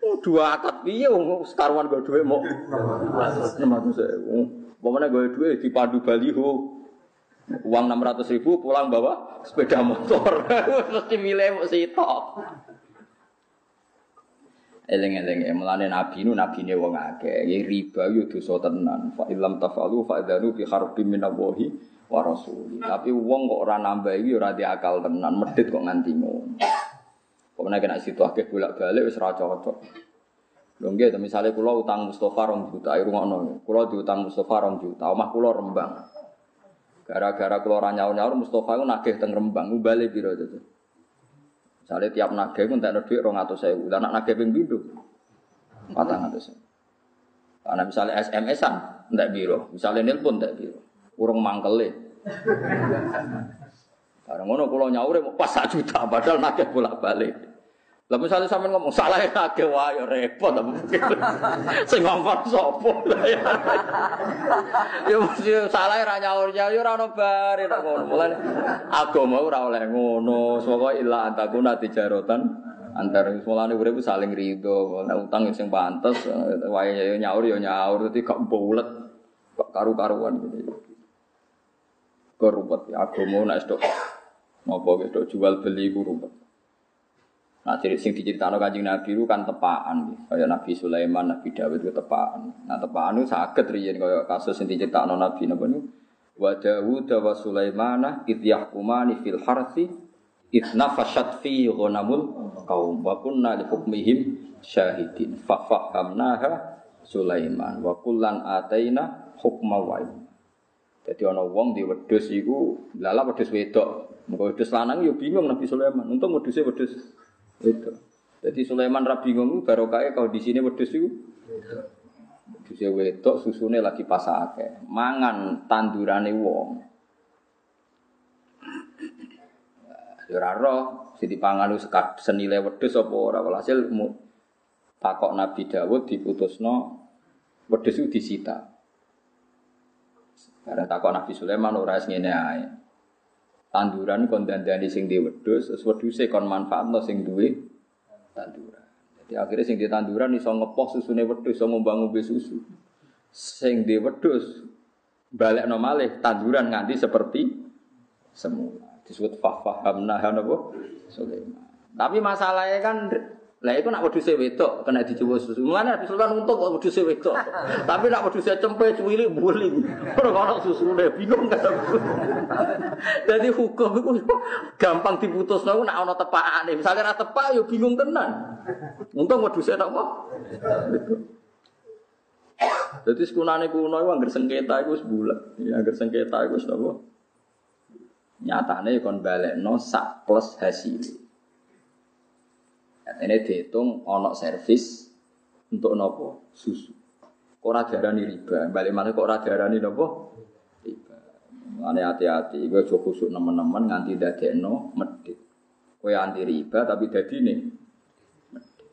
Oh, dua akad piye wong sekaruan go dhuwit mau 600 saya. Pemane gue duit di Pandu Baliho. Uang 600 ribu pulang bawa sepeda motor. Mesti milih mau sitok. Eleng-eleng ya, melane nabi nu nabi ne wong akeh. Ya riba yo dosa tenan. Fa illam tafalu fa idanu fi harbin minallahi wa rasuli. Tapi wong kok ora nambah iki ora di akal tenan, medit kok nganti ngono. Pokoknya kena situ akeh bolak-balik wis ora cocok. Lho nggih, misale kula utang Mustofa rong juta, ayo ngono. Kula diutang Mustofa rong juta, omah kula Rembang. Gara-gara kula ora nyaur-nyaur Mustofa ku nagih teng Rembang, bali piro itu. Misale tiap nagih ku entek dhuwit 200.000. Lah nak nagih ping pindho 400.000. Karena misalnya SMS-an entek piro, misalnya nelpon entek piro. Urung mangkele. Karena ngono kula nyaure mau pas 1 juta padahal nagih bolak-balik. Lah misalnya sampean ngomong salah ya akeh wae ya repot apa Sing ngomong sapa? Ya mesti salah ra nyaur ya ora ono bare nek ngono. Mulane agama ora oleh ngono. Saka illa antakuna tijarotan antar mulane urip saling rido. Nek utang sing pantes wae ya nyaur ya nyaur dadi gak bulet. Kok karu-karuan gitu. Korupet agama nek stok Napa wis jual beli ku. Nah, jadi sing diceritakan kanjeng Nabi itu kan tepaan, kayak Nabi Sulaiman, Nabi Dawud itu tepaan. Nah, tepaan itu sakit riyen kayak kasus yang diceritakan Nabi Nabi itu. Wa Dawud wa Sulaiman id yahkumani fil harsi id nafashat fi ghanamul qaum wa kunna li hukmihim syahidin fa fahamnaha Sulaiman wa kullan ataina hukma wa Jadi ana wong di wedhus iku lala wedhus wedok. Muga wedhus lanang yo bingung Nabi Sulaiman. Untung wedhusnya wedhus itu. Jadi Sulaiman Rabi ngomu barokahnya kalau di sini wedhus itu wedhus wedok susune lagi pasake. Mangan tandurane wong. Ya ora roh, sing dipangan senile wedhus apa ora walhasil takok Nabi Dawud diputusno wedhus itu disita. Karena takok Nabi Sulaiman ora ngene ae tanduran kon dandani sing di wedhus, terus wedhuse kon manfaatno sing duwe tanduran. Jadi akhirnya sing di tanduran iso ngepoh susune wedhus, iso ngombe susu. Sing di wedhus balik malih tanduran nganti seperti semula. Disebut fahamna napa? Sulaiman. Tapi masalahnya kan lah itu nak wedhus wedok kena dicoba susu. Mulane Nabi Sulaiman untuk kok wedhus wedok. Tapi nak wedhus cempe cuwili buli. Ora ono susune bingung kan. Jadi hukum itu gampang diputus nak ana tepakane. Misalnya ra tepak yo bingung tenan. Untung wedhus apa? Jadi sekunane kuno itu anggar sengketa itu sebulan. Ya anggar sengketa itu apa? Nyatane kon balekno sak plus hasil. Ini dihitung onok servis untuk nopo susu. Kok ora diarani riba? Balik mana kok ora diarani nopo? Riba. Ane hati-hati, gue coba khusuk nemen-nemen nganti dadekno medit. Kowe anti riba tapi dadine medit.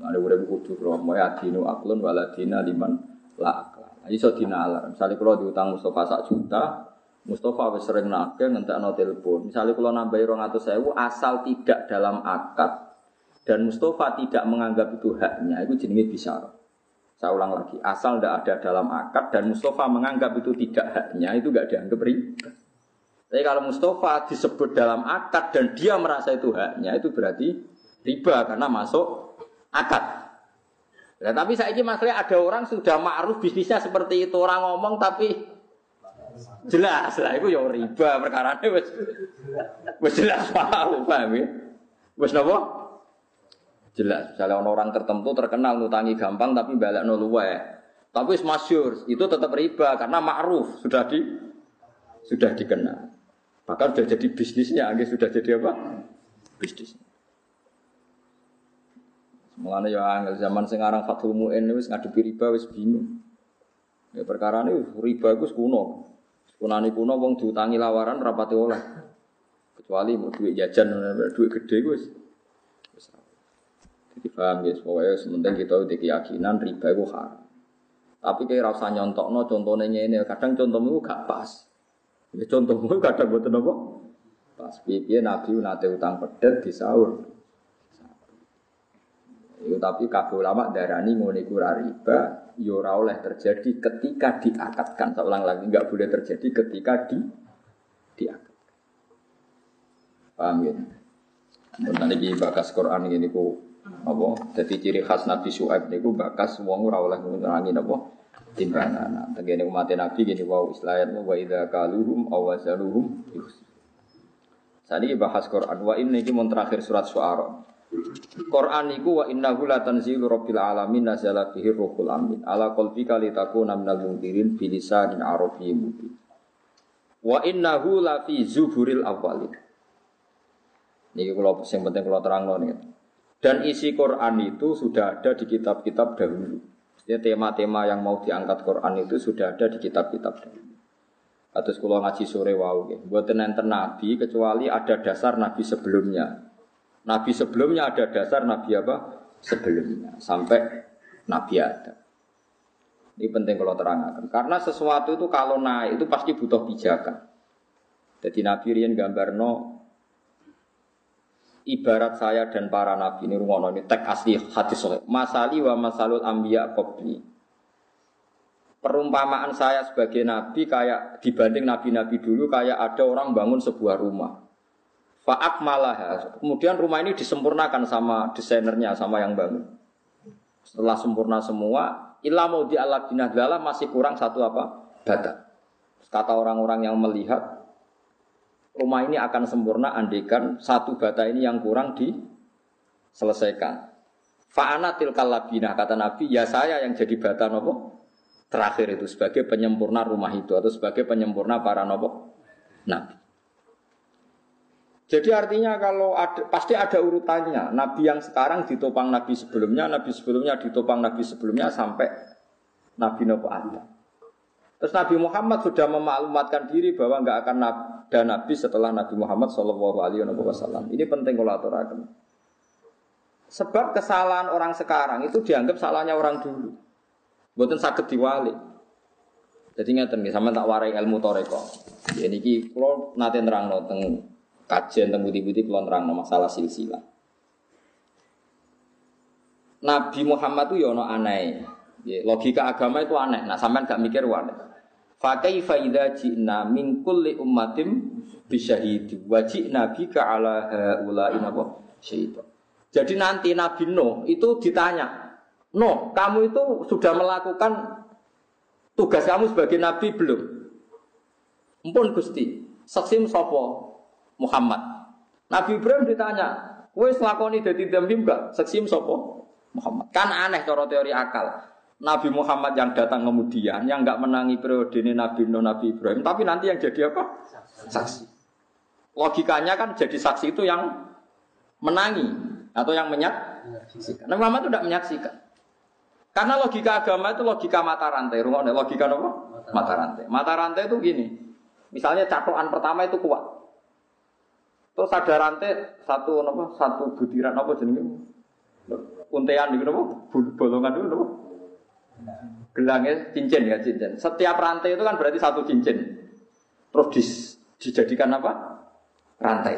Ane urip kudu kromo ya dinu aklun waladina liman la akla. Iso dinalar. Misalnya kalau diutang Mustafa sak juta, Mustafa wis sering nagih ngentekno telepon. Misalnya kalau nambahi 200.000 asal tidak dalam akad dan Mustafa tidak menganggap itu haknya, itu jenenge bisa. Saya ulang lagi, asal tidak ada dalam akad dan Mustafa menganggap itu tidak haknya, itu gak dianggap riba. Tapi kalau Mustafa disebut dalam akad dan dia merasa itu haknya, itu berarti riba karena masuk akad. Nah, tapi saya ini maksudnya ada orang sudah ma'ruf bisnisnya seperti itu orang ngomong tapi jelas lah itu ya riba perkara ini wes jelas paham paham ya wes Jelas, misalnya orang tertentu terkenal ngutangi gampang tapi balik luwe. Tapi masyur itu tetap riba karena ma'ruf sudah di sudah dikenal. Bahkan sudah jadi bisnisnya, sudah jadi apa? Bisnis. Mulane ya angel zaman sing aran Fathul Muin wis ngadepi riba wis bingung. Ya perkara ini riba iku kuno. Kunani kuno wong diutangi lawaran rapati oleh. Kecuali mau duit jajan, duit gede wis. Paham ya, pokoknya sementing kita udah keyakinan riba itu haram. Tapi kayak rasa nyontok no contohnya ini, kadang contohmu gak pas. Ya contohmu kadang buat apa? Pas piye Nabi nate utang pedet di sahur. Itu tapi kabeh ulama darani iku riba, ya ora oleh terjadi ketika diakatkan. Saya ulang lagi, enggak boleh terjadi ketika di diakatkan. Paham ya? Nanti di bakas Quran ini ku apa? Jadi ciri khas Nabi Su'aib niku bakas wong ora oleh ngurangi apa? timbangan. Nah, tegene umat Nabi gini wow islayat wa idza kaluhum aw wazaluhum Saat ini bahas Quran. Wa ini iki mun terakhir surat Syuara. Quran iku wa innahu la tanzilu rabbil alamin nazala bihi ruhul amin ala qalbika litakuna minal mundirin bilisanin arabiyyin mubin. Wa innahu la fi zuburil awwalin. Niki kula sing penting kula terangno niki. Dan isi Quran itu sudah ada di kitab-kitab dahulu. Ya tema-tema yang mau diangkat Quran itu sudah ada di kitab-kitab dahulu. Atau sekolah ngaji sore wau ya. Buat enten nabi kecuali ada dasar nabi sebelumnya. Nabi sebelumnya ada dasar nabi apa? Sebelumnya sampai nabi ada. Ini penting kalau terangkan. Karena sesuatu itu kalau naik itu pasti butuh pijakan. Jadi Nabi Rian gambar no ibarat saya dan para nabi ini rungono ini tek asli hadis soleh. Masali wa masalul ambiya qabli perumpamaan saya sebagai nabi kayak dibanding nabi-nabi dulu kayak ada orang bangun sebuah rumah. Fa'ak malah. Kemudian rumah ini disempurnakan sama desainernya, sama yang bangun. Setelah sempurna semua, ilah mau di binadlala masih kurang satu apa? Bata. Kata orang-orang yang melihat rumah ini akan sempurna andikan satu bata ini yang kurang diselesaikan. Fa'ana tilkal labinah kata Nabi, ya saya yang jadi bata nopo terakhir itu sebagai penyempurna rumah itu atau sebagai penyempurna para nopo nabi. Jadi artinya kalau ada, pasti ada urutannya. Nabi yang sekarang ditopang nabi sebelumnya, nabi sebelumnya ditopang nabi sebelumnya sampai nabi nopo ada. Terus Nabi Muhammad sudah memaklumatkan diri bahwa nggak akan ada nabi setelah Nabi Muhammad Shallallahu Alaihi Wasallam. Ini penting kalau aturakan. Sebab kesalahan orang sekarang itu dianggap salahnya orang dulu. Buatan sakit diwali. Jadi ngeten nih, sama tak warai ilmu toreko. Jadi ki kalau nanti terang teng kajian teng budi-budi terang masalah silsilah. Nabi Muhammad itu yono ya aneh. Ya, logika agama itu aneh. Nah, sampean gak mikir aneh. Fakai faida jina min kulli ummatim bisyahidi wa jina bika ala haula'i napa syaitan. Jadi nanti Nabi Nuh itu ditanya, No, kamu itu sudah melakukan tugas kamu sebagai nabi belum? Mpun Gusti, saksim sopo Muhammad. Nabi Ibrahim ditanya, wes lakoni dadi dambi enggak? Saksim sopo Muhammad. Kan aneh cara teori akal. Nabi Muhammad yang datang kemudian, yang enggak menangi periode ini Nabi Nuh, Nabi Ibrahim, tapi nanti yang jadi apa? Saksi. Logikanya kan jadi saksi itu yang menangi atau yang menyaksikan. Nabi Muhammad itu tidak menyaksikan. Karena logika agama itu logika mata rantai. Rumahnya logika apa? Mata rantai. Mata rantai itu gini. Misalnya catokan pertama itu kuat. Terus ada rantai satu apa? Satu butiran apa jenenge? Untean itu apa? Bolongan itu apa? Gelangnya cincin ya cincin. Setiap rantai itu kan berarti satu cincin. Terus dis, dijadikan apa? Rantai.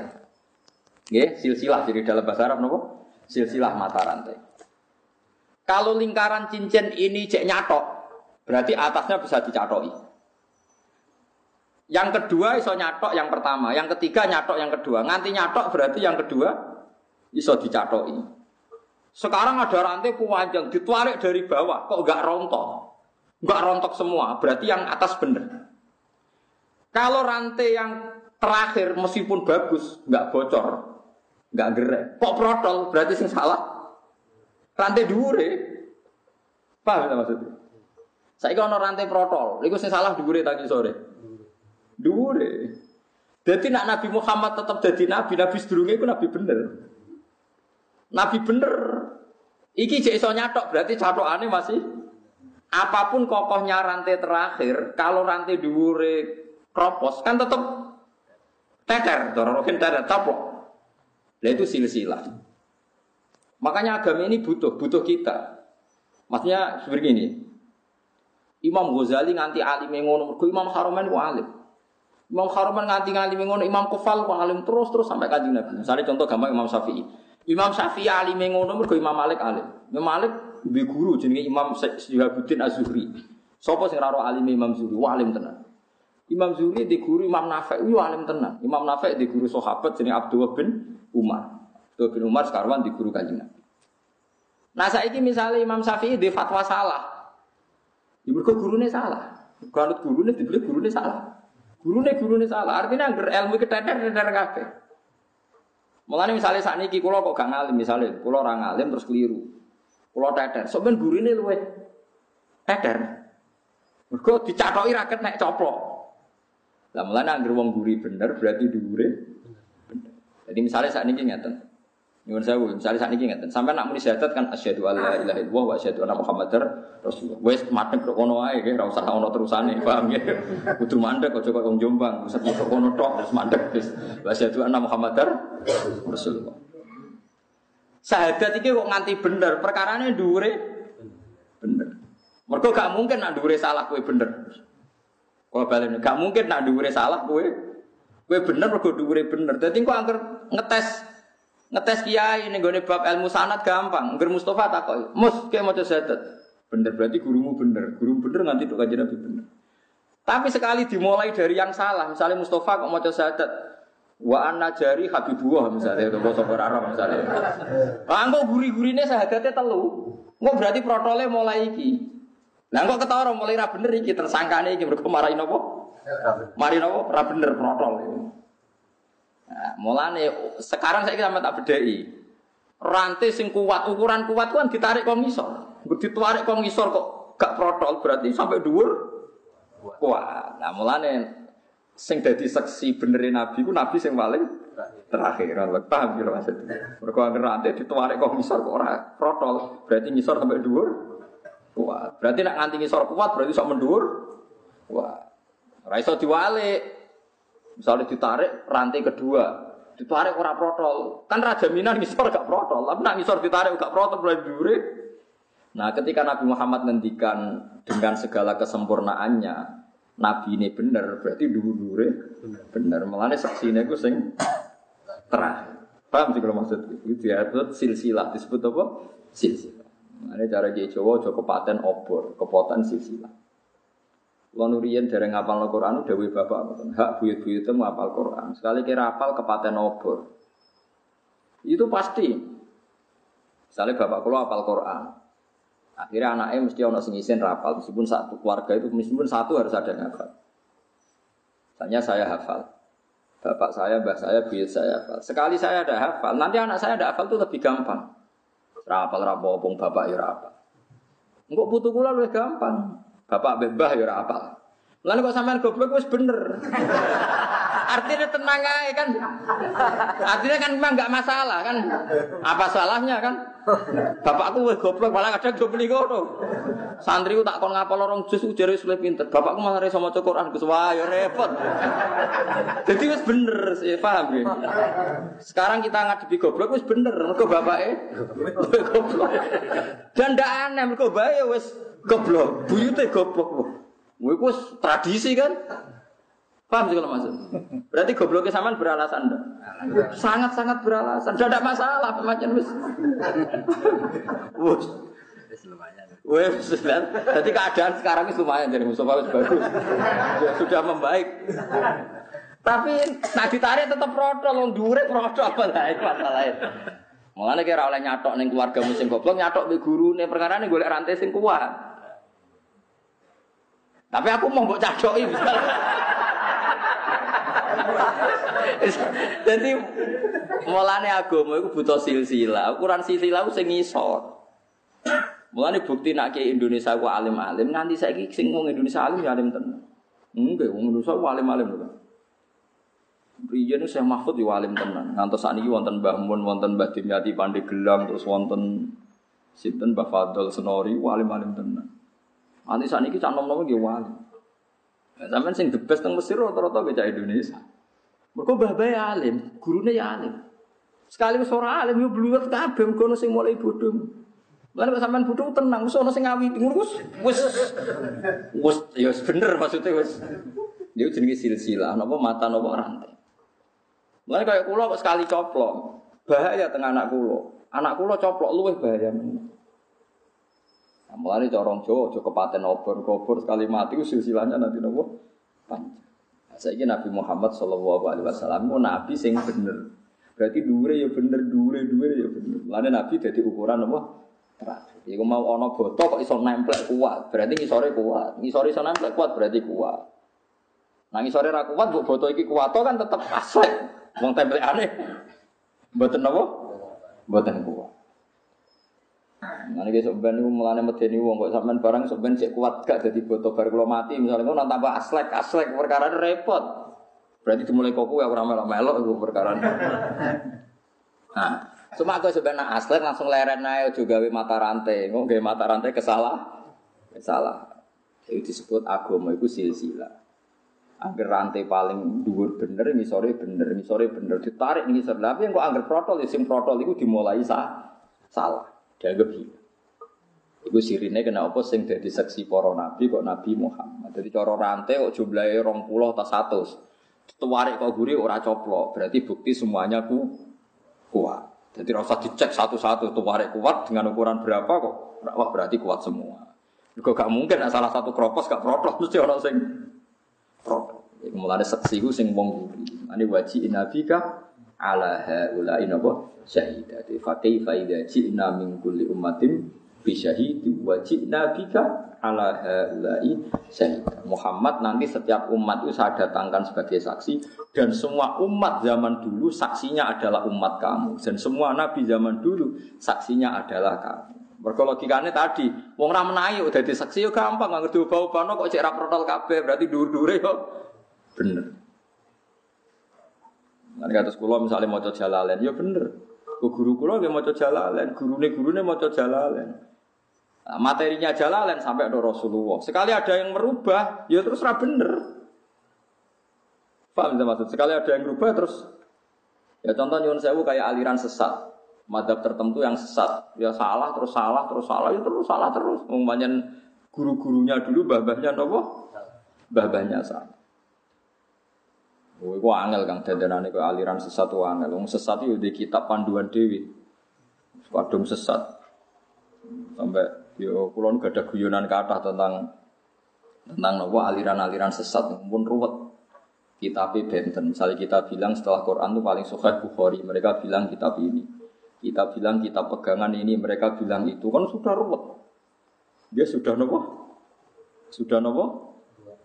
Oke, silsilah jadi dalam bahasa Arab nopo? Silsilah mata rantai. Kalau lingkaran cincin ini cek nyatok, berarti atasnya bisa dicatoki. Yang kedua iso nyatok yang pertama, yang ketiga nyatok yang kedua. Nganti nyatok berarti yang kedua iso dicatoki. Sekarang ada rantai panjang ditarik dari bawah, kok enggak rontok? Enggak rontok semua, berarti yang atas bener. Kalau rantai yang terakhir meskipun bagus, enggak bocor, enggak gerak, kok protol, berarti sing salah rantai dhuwure. Paham ta maksudnya? Saya kalau rantai protol, itu sing salah dhuwure tadi sore. Dhuwure. Jadi nak Nabi Muhammad tetap jadi nabi, nabi sedurunge itu nabi bener. Nabi bener. Iki jek iso nyatok berarti catokane masih apa pun kokohnya rantai terakhir, kalau rantai dhuwure kropos kan tetap teter, dororokin teter, taplok. Nah itu silsilah. Makanya agama ini butuh, butuh kita. Maksudnya seperti ini. Imam Ghazali nganti alim ngono, Imam Haromen ku alim. Imam Haromen nganti ngalim ngono, Imam Kufal ku alim terus terus sampai kanjeng Nabi. Misalnya contoh gampang Imam Syafi'i. Imam Syafi'i alim ngono mergo Imam Malik alim. Imam Malik duwe guru jenenge Imam Syihabuddin Az-Zuhri. Sapa sing ora alim Imam Zuhri? Wah alim tenan. Imam Zuhri di guru Imam Nafi' yo alim tenan. Imam Nafi' di guru sahabat jenenge Abdullah bin Umar. Abdullah bin Umar sekarang di guru kanjeng. Nah saiki misalnya Imam Syafi'i di fatwa salah. Ya mergo gurune salah. Kalau gurune dibeli gurune salah. Gurune gurune salah. Artinya anggar ilmu keteter-teter kabeh. Mulane misalnya saat ini kulo kok gak ngalim misalnya, kulo orang ngalim terus keliru, kulo teter, so ben gurine luwe teter. Mergo dicatoki raket naik coplok. Lah mulane anggar wong guri bener berarti dhuwure. Jadi misalnya saat ini ngeten. Nyuwun sewu, misalnya saat ini ngeten, sampai nak muni syahadat kan asyhadu alla ilaha illallah wa asyhadu anna muhammadar rasulullah. Wes madhep kok kono ae nggih, ora usah ono terusane, paham ya? Kudu mandek aja kok wong Jombang, usah kok kono tok terus mandek wis. Wa asyhadu anna muhammadar rasulullah. Syahadat iki kok nganti bener, perkarane dhuwure bener. Mergo gak mungkin nak dhuwure salah kowe bener. Kalau balik gak mungkin nak dhuwure salah kowe kowe bener mergo dhuwure bener. Dadi kok angker ngetes Ngetes kiai ini gue bab ilmu sanat gampang. Ger Mustafa takoi, mus kayak mau syahadat. Bener berarti gurumu bener, guru bener nanti tuh kajian nabi bener. Tapi sekali dimulai dari yang salah, misalnya Mustafa kok mau syahadat, wa anna jari habibullah misalnya itu bahasa Arab misalnya. Lah engko guri-gurine syahadatnya telu. Engko berarti protole mulai iki. Lah engko ketara mulai ra bener iki tersangkane iki mergo marahin apa? Mari napa ra bener protol. Mulane sekarang saya sama tak bedai. Rantai sing kuat, ukuran kuat kan ditarik kok ngisor. Ditarik kok ngisor kok gak protol berarti sampai dhuwur kuat. Nah, mulane sing dadi seksi benerin Nabi ku Nabi sing paling terakhir. Paham kira maksud. Mergo anggere ditarik kok ngisor kok ora protol, berarti ngisor sampai dhuwur kuat. Berarti nak nganti ngisor kuat berarti sok mendhuwur kuat. Ora iso diwalik. Misalnya ditarik rantai kedua, ditarik ora protol. Kan raja Minan ngisor gak protol, tapi nak ngisor ditarik gak protol mulai dure. Nah, ketika Nabi Muhammad ngendikan dengan segala kesempurnaannya, Nabi ini benar, berarti dure benar. Melane saksi ini gue sing terah. Paham sih kalau maksud itu disebut silsilah, disebut apa? Silsilah. Ini cara Jawa, Jawa kepaten obor, kepotan silsilah. Lonurian dari ngapal al Quran udah bapak hak buyut buyut itu ngapal Quran. Sekali kira apal kepaten obor. Itu pasti. Misalnya bapak kalau apal Quran. Akhirnya anaknya mesti ono sing rapal meskipun satu keluarga itu meskipun satu harus ada yang hafal. Misalnya saya hafal. Bapak saya, mbah saya, buyut saya hafal. Sekali saya ada hafal, nanti anak saya ada hafal itu lebih gampang. Rapal rapopong bapak ya rapal. Enggak butuh kula lebih gampang. Bapak bebah ya ora apal. Lalu kok sampean goblok wis bener. Artinya tenang aja kan. Artinya kan memang nggak masalah kan. Apa salahnya kan? Bapakku wis goblok malah kadang do beli ngono. Santri ku tak kon ngapal orang jus ujare wis pinter. Bapakku malah iso maca Quran Gus wah ya repot. Jadi wis bener sih paham ya. Sekarang kita ngadepi goblok wis bener mergo bapake goblok. Dan ndak aneh mergo bae wis goblok. Buyute goblok. Gue ku tradisi kan? Paham sih kalau maksud? Berarti gobloknya saman beralasan dong. Sangat-sangat beralasan. Tidak ada masalah macam wis. Wus. Wes, jadi keadaan sekarang ini lumayan jadi Mustafa wis bagus. Ya, sudah membaik. Tapi nah ditarik tetap protol, wong dhuwure protol apa lain masalahnya. Mulane kira oleh nyatok ning keluarga musim goblok nyatok be gurune perkara ini golek rantai sing kuat. Tapi aku mau mbok cadoki Jadi mulane agama iku butuh silsilah. Ukuran silsilah ku sing ngisor. Mulane bukti nak ke Indonesia ku alim-alim nganti saiki sing wong Indonesia alim ya alim tenan. Enggak, wong Indonesia ku alim-alim lho. Riyen Syekh Mahfud yo alim tenan. Ngantos sakniki wonten Mbah Mun, wonten Mbah Dimyati Pandeglang terus wonten Sinten Mbah Senori walim-walim tenan. Nanti saat ini cak nom-nom wali. Nah, Sampeyan sing the best teng Mesir rata-rata bocah Indonesia. Mergo mbah bae alim, gurune ya alim. Sekali wis ora alim yo bluwet kabeh mergo ono sing mulai bodho. Lan kok sampean bodho tenang, wis ono sing ngawi ngono wis wis ya bener maksudnya wis. Dia jenenge silsilah, napa mata napa rantai. Mulane kayak kula kok sekali coplok, bahaya tengah anak kula. Anak kula coplok luwih bahaya meneh. Nah, mulane corong Jawa aja kepaten obor-obor sekali mati silsilahnya nanti nopo panjang. Nah, saiki Nabi Muhammad sallallahu alaihi wasallam ku nabi sing bener. Berarti dhuwure ya bener, dhuwure dhuwure ya bener. Mulane nabi dadi ukuran apa? Terakhir. Iku mau ana boto kok iso nemplek kuat, berarti ngisore kuat. Ngisore iso nemplek kuat berarti kuat. Nah ngisore ra kuat mbok boto iki kuat kan tetep aslek. Wong templekane mboten napa? Mboten kuat. Ini besok ben niku mulane medeni wong kok sampean barang sok ben cek kuat gak dadi boto bar kula mati misalnya ngono tambah aslek aslek perkara repot. Berarti dimulai kok kowe ora melok-melok iku perkara. Nah, cuma aku sebenarnya aslek langsung leren ae aja gawe mata rantai. Kok gawe mata rantai kesalah? Kesalah. Itu disebut agama itu silsilah. Angger rantai paling dhuwur bener, ngisore bener, ngisore bener ditarik ngisor. Tapi yang kok angger protol, ya sing protol itu dimulai sah, salah. Dianggap hilang. Iku sirine kena apa sing dadi seksi para nabi kok Nabi Muhammad. Jadi cara rantai kok jumlahnya 20 atau 100. Tuwarik kok guri ora coplok, berarti bukti semuanya ku kuat. Jadi rasa dicek satu-satu tuwarik kuat dengan ukuran berapa kok. Wah berarti kuat semua. Kok gak mungkin salah satu kropos gak protol mesti orang sing. Iku mulane seksi ku sing wong guri. Ane waji nabika ala haula inapa syahidati. Fa kaifa idza ji'na min kulli ummatin bi syahidi wa ji'na bika ala haula'i syahida. Muhammad nanti setiap umat itu saya datangkan sebagai saksi dan semua umat zaman dulu saksinya adalah umat kamu dan semua nabi zaman dulu saksinya adalah kamu. Mergo logikane tadi, wong ra menayi udah dadi saksi yo gampang nggak ngerti bau-bau kok cek ra protol kabeh berarti dhuwur-dhuwure yo bener. Nanti kata sekolah misalnya mau jalalen, ya bener. Ku guru kulo dia mau jalalen, gurune gurune mau jalalen. Nah, materinya jalalen sampai ada Rasulullah. Sekali ada yang merubah, ya terus ra bener. Paham bisa maksud? Sekali ada yang merubah terus ya contoh nyuwun sewu kayak aliran sesat. Madhab tertentu yang sesat, ya salah terus salah terus salah ya terus salah terus. Umpamanya guru-gurunya dulu babahnya nopo? Babahnya salah. Oh, iku angel kang dadanane kok aliran sesat wae angel. Wong sesat yo di kitab panduan dewi. Kadung sesat. Sampai yo kula nu ada guyonan kata tentang tentang nopo aliran-aliran sesat pun ruwet. Kitab benten. Misalnya kita bilang setelah Quran itu paling sahih Bukhari, mereka bilang kitab ini. Kita bilang kitab pegangan ini, mereka bilang itu kan sudah ruwet. Dia sudah nopo? Sudah nopo?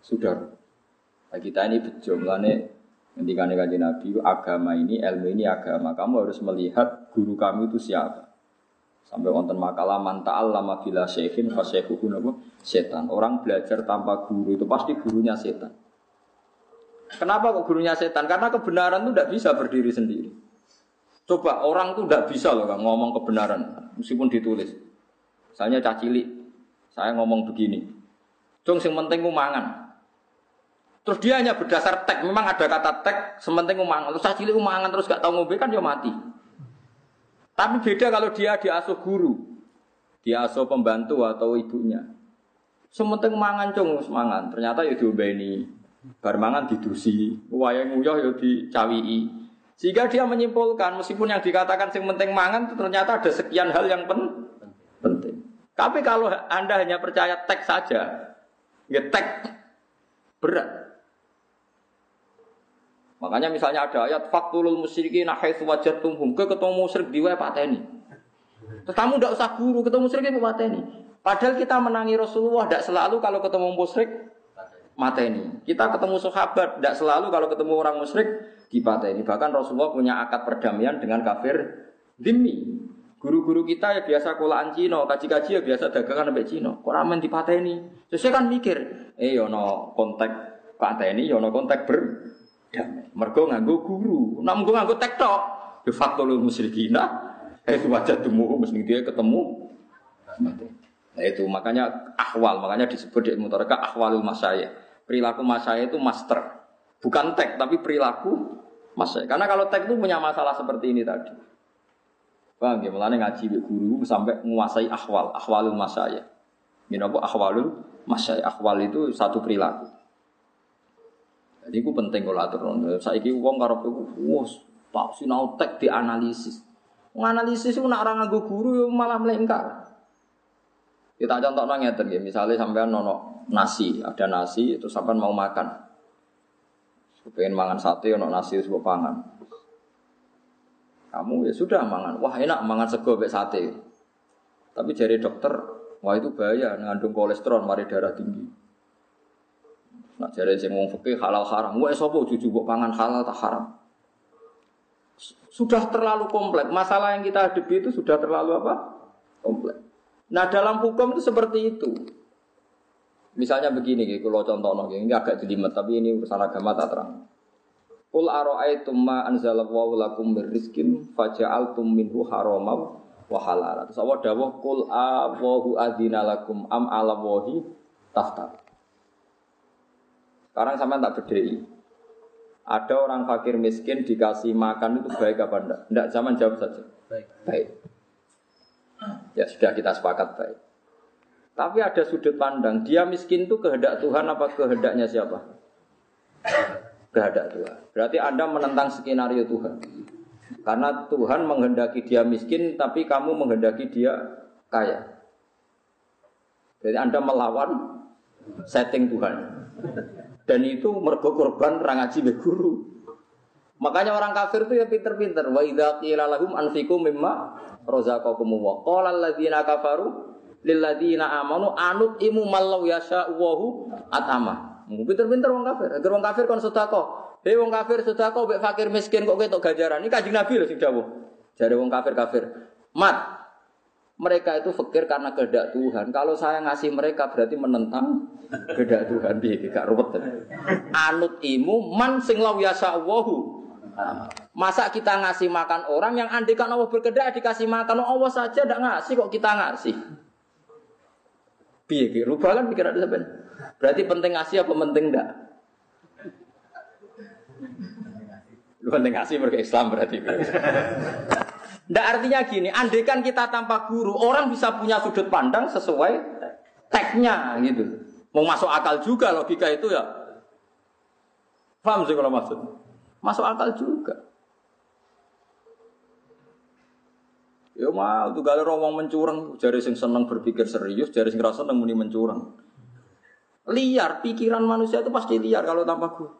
Sudah. Nah, kita ini bejo Ketika kanjeng Nabi, agama ini, ilmu ini agama. Kamu harus melihat guru kamu itu siapa. Sampai wonten makalah man ta'allama bila syekhin fasyekhuhu napa setan. Orang belajar tanpa guru itu pasti gurunya setan. Kenapa kok gurunya setan? Karena kebenaran itu tidak bisa berdiri sendiri. Coba orang itu tidak bisa loh kan, ngomong kebenaran meskipun ditulis. Misalnya cacili, saya ngomong begini. Dong sing penting. Terus dia hanya berdasar teks, memang ada kata teks, sementing umangan. Terus cacili umangan terus gak tahu ngombe kan dia mati. Tapi beda kalau dia diasuh guru, diasuh pembantu atau ibunya. Sementing mangan cung semangan. Ternyata ya diombeni. Bar mangan didusi, wayang nguyah ya dicawii. Sehingga dia menyimpulkan meskipun yang dikatakan sing penting mangan ternyata ada sekian hal yang pen penting. Tapi kalau Anda hanya percaya teks saja, ya teks berat. Makanya misalnya ada ayat faktulul musyrikin haitsu wajadtumhum ke ketemu musyrik di pateni. Terus kamu tidak usah guru ketemu musyrik itu pateni. Padahal kita menangi Rasulullah tidak selalu kalau ketemu musyrik mateni. Kita ketemu sahabat tidak selalu kalau ketemu orang musyrik dipateni. Bahkan Rasulullah punya akad perdamaian dengan kafir dimi. Guru-guru kita ya biasa kulaan Cina, kaji-kaji ya biasa dagangan sampai Cina. Kok ramen dipateni? Terus saya kan mikir, eh yono kontak pateni, yono kontak ber damai. Mergo nganggo guru. Nah mengko nganggo tektok. Facto lu musyrikina. Eh wajah temu mesti dia ketemu Nah itu makanya ahwal, makanya disebut di mutaraka ahwalul masaya. Perilaku masaya itu master. Bukan tek, tapi perilaku masaya. Karena kalau tek itu punya masalah seperti ini tadi. Bang, ya mulanya ngaji guru sampai menguasai ahwal, ahwalul masaya. Ini ahwalul masaya? Ahwal itu satu perilaku. Jadi itu penting kalau atur. Saya ini uang karena itu, wos, tak sinau tek dianalisis. Menganalisis itu nak orang nganggo guru malah melengkar. Kita contoh nanya ya, misalnya sampai nono nasi, ada nasi itu sampai mau makan. Pengen mangan sate, nono nasi sebuah pangan. Kamu ya sudah mangan, wah enak mangan sego bek sate. Tapi jadi dokter, wah itu bahaya, ngandung kolesterol, mari darah tinggi. Nah jadi sing wong fikih halal haram, wah sapa cucu buat pangan halal tak haram. Sudah terlalu kompleks. Masalah yang kita hadapi itu sudah terlalu apa? Kompleks. Nah dalam hukum itu seperti itu. Misalnya begini, kalau contoh ini agak jelimet, tapi ini urusan agama tak terang. Kul aro'aitum ma anzalallahu lakum berrizkin faja'altum minhu haramam wa halala. Terus Allah dawuh kul awahu adina lakum am ala wahi taftar. Sekarang sampai tak bedai. Ada orang fakir miskin dikasih makan itu baik apa enggak? Enggak, zaman jawab saja. Baik. Baik. Ya sudah kita sepakat baik. Tapi ada sudut pandang, dia miskin itu kehendak Tuhan apa kehendaknya siapa? Kehendak Tuhan. Berarti Anda menentang skenario Tuhan. Karena Tuhan menghendaki dia miskin, tapi kamu menghendaki dia kaya. Jadi Anda melawan setting Tuhan. Dan itu mergo korban rangaji guru. Makanya orang kafir itu ya pinter-pinter. Wa idza qila lahum anfiqu mimma razaqakum wa qala alladziina kafaru lil ladzina amanu anut imu mallau yasha wahu atama. Pinter-pinter wong kafir. Agar wong kafir kon sedekah. Hei wong kafir sedekah mbek fakir miskin kok ketok ganjaran. Ini Kanjeng Nabi lho sing dawuh. Jare wong kafir-kafir. Mat, mereka itu fakir karena kehendak Tuhan. Kalau saya ngasih mereka berarti menentang kehendak Tuhan. Piye gak ruwet. Anut imu man sing law yasa wahu Masa kita ngasih makan orang yang andikan Allah berkedak dikasih makan Allah saja tidak ngasih kok kita ngasih. Piye ki rubah kan pikiran sampean. Berarti penting ngasih apa penting? Lu penting ngasih berke Islam berarti. Ndak artinya gini, andekan kita tanpa guru, orang bisa punya sudut pandang sesuai teknya gitu. Mau masuk akal juga logika itu ya. Paham sih kalau maksud? Masuk akal juga. Ya mau tuh gak orang mencurang, jari sing seneng berpikir serius, jari sing rasa seneng muni mencurang. Liar, pikiran manusia itu pasti liar kalau tanpa guru.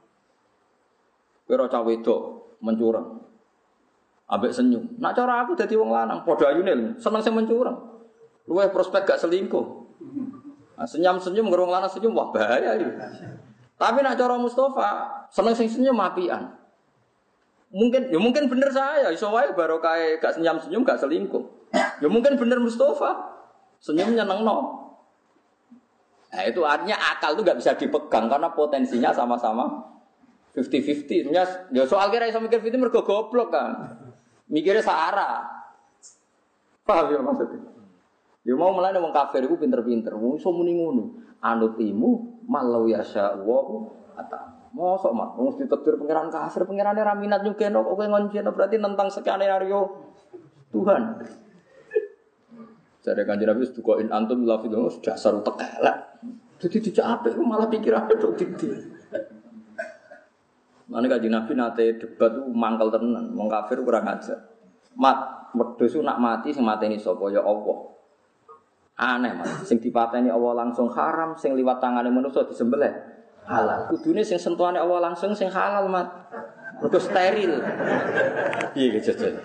Kira cawe itu mencurang. Abek senyum. Nak cara aku jadi wong lanang, podo ayune seneng sing mencurang. Luwe prospek gak selingkuh. Nah, senyum-senyum ngerung lanang senyum wah bahaya ini. Tapi nak cara Mustafa seneng sing senyum apian. Mungkin ya mungkin bener saya, iso wae baru kayak gak senyum-senyum gak selingkuh. Ya mungkin bener Mustafa. Senyumnya neng no. Nah itu artinya akal itu gak bisa dipegang karena potensinya sama-sama 50-50. Ya soal kira iso mikir 50 mergo goblok kan. Mikirnya sahara. Paham ya maksudnya? Ya mau melane wong kafir iku pinter-pinter. Wong iso muni ngono. Anut imu malau yasya wa ata. Mosok mak, wong ditetir pangeran kafir, pangerane ra minat nyugeno kok kowe ngonceno berarti nentang skenario Tuhan. Jadi kan Nabi itu in antum lafidun dasar tekelek. Jadi dijak apik malah pikirannya dok didi. Mana kaji Nabi nate debat tuh mangkal tenan, wong kafir kurang aja. Mat, wedhus nak mati sing mateni sapa ya Allah. Aneh mas, sing dipateni Allah langsung haram, sing liwat tangane manusia disembelih halal. Kudune sing sentuhane Allah langsung sing halal, Mat. Mergo steril. Gitu jajal.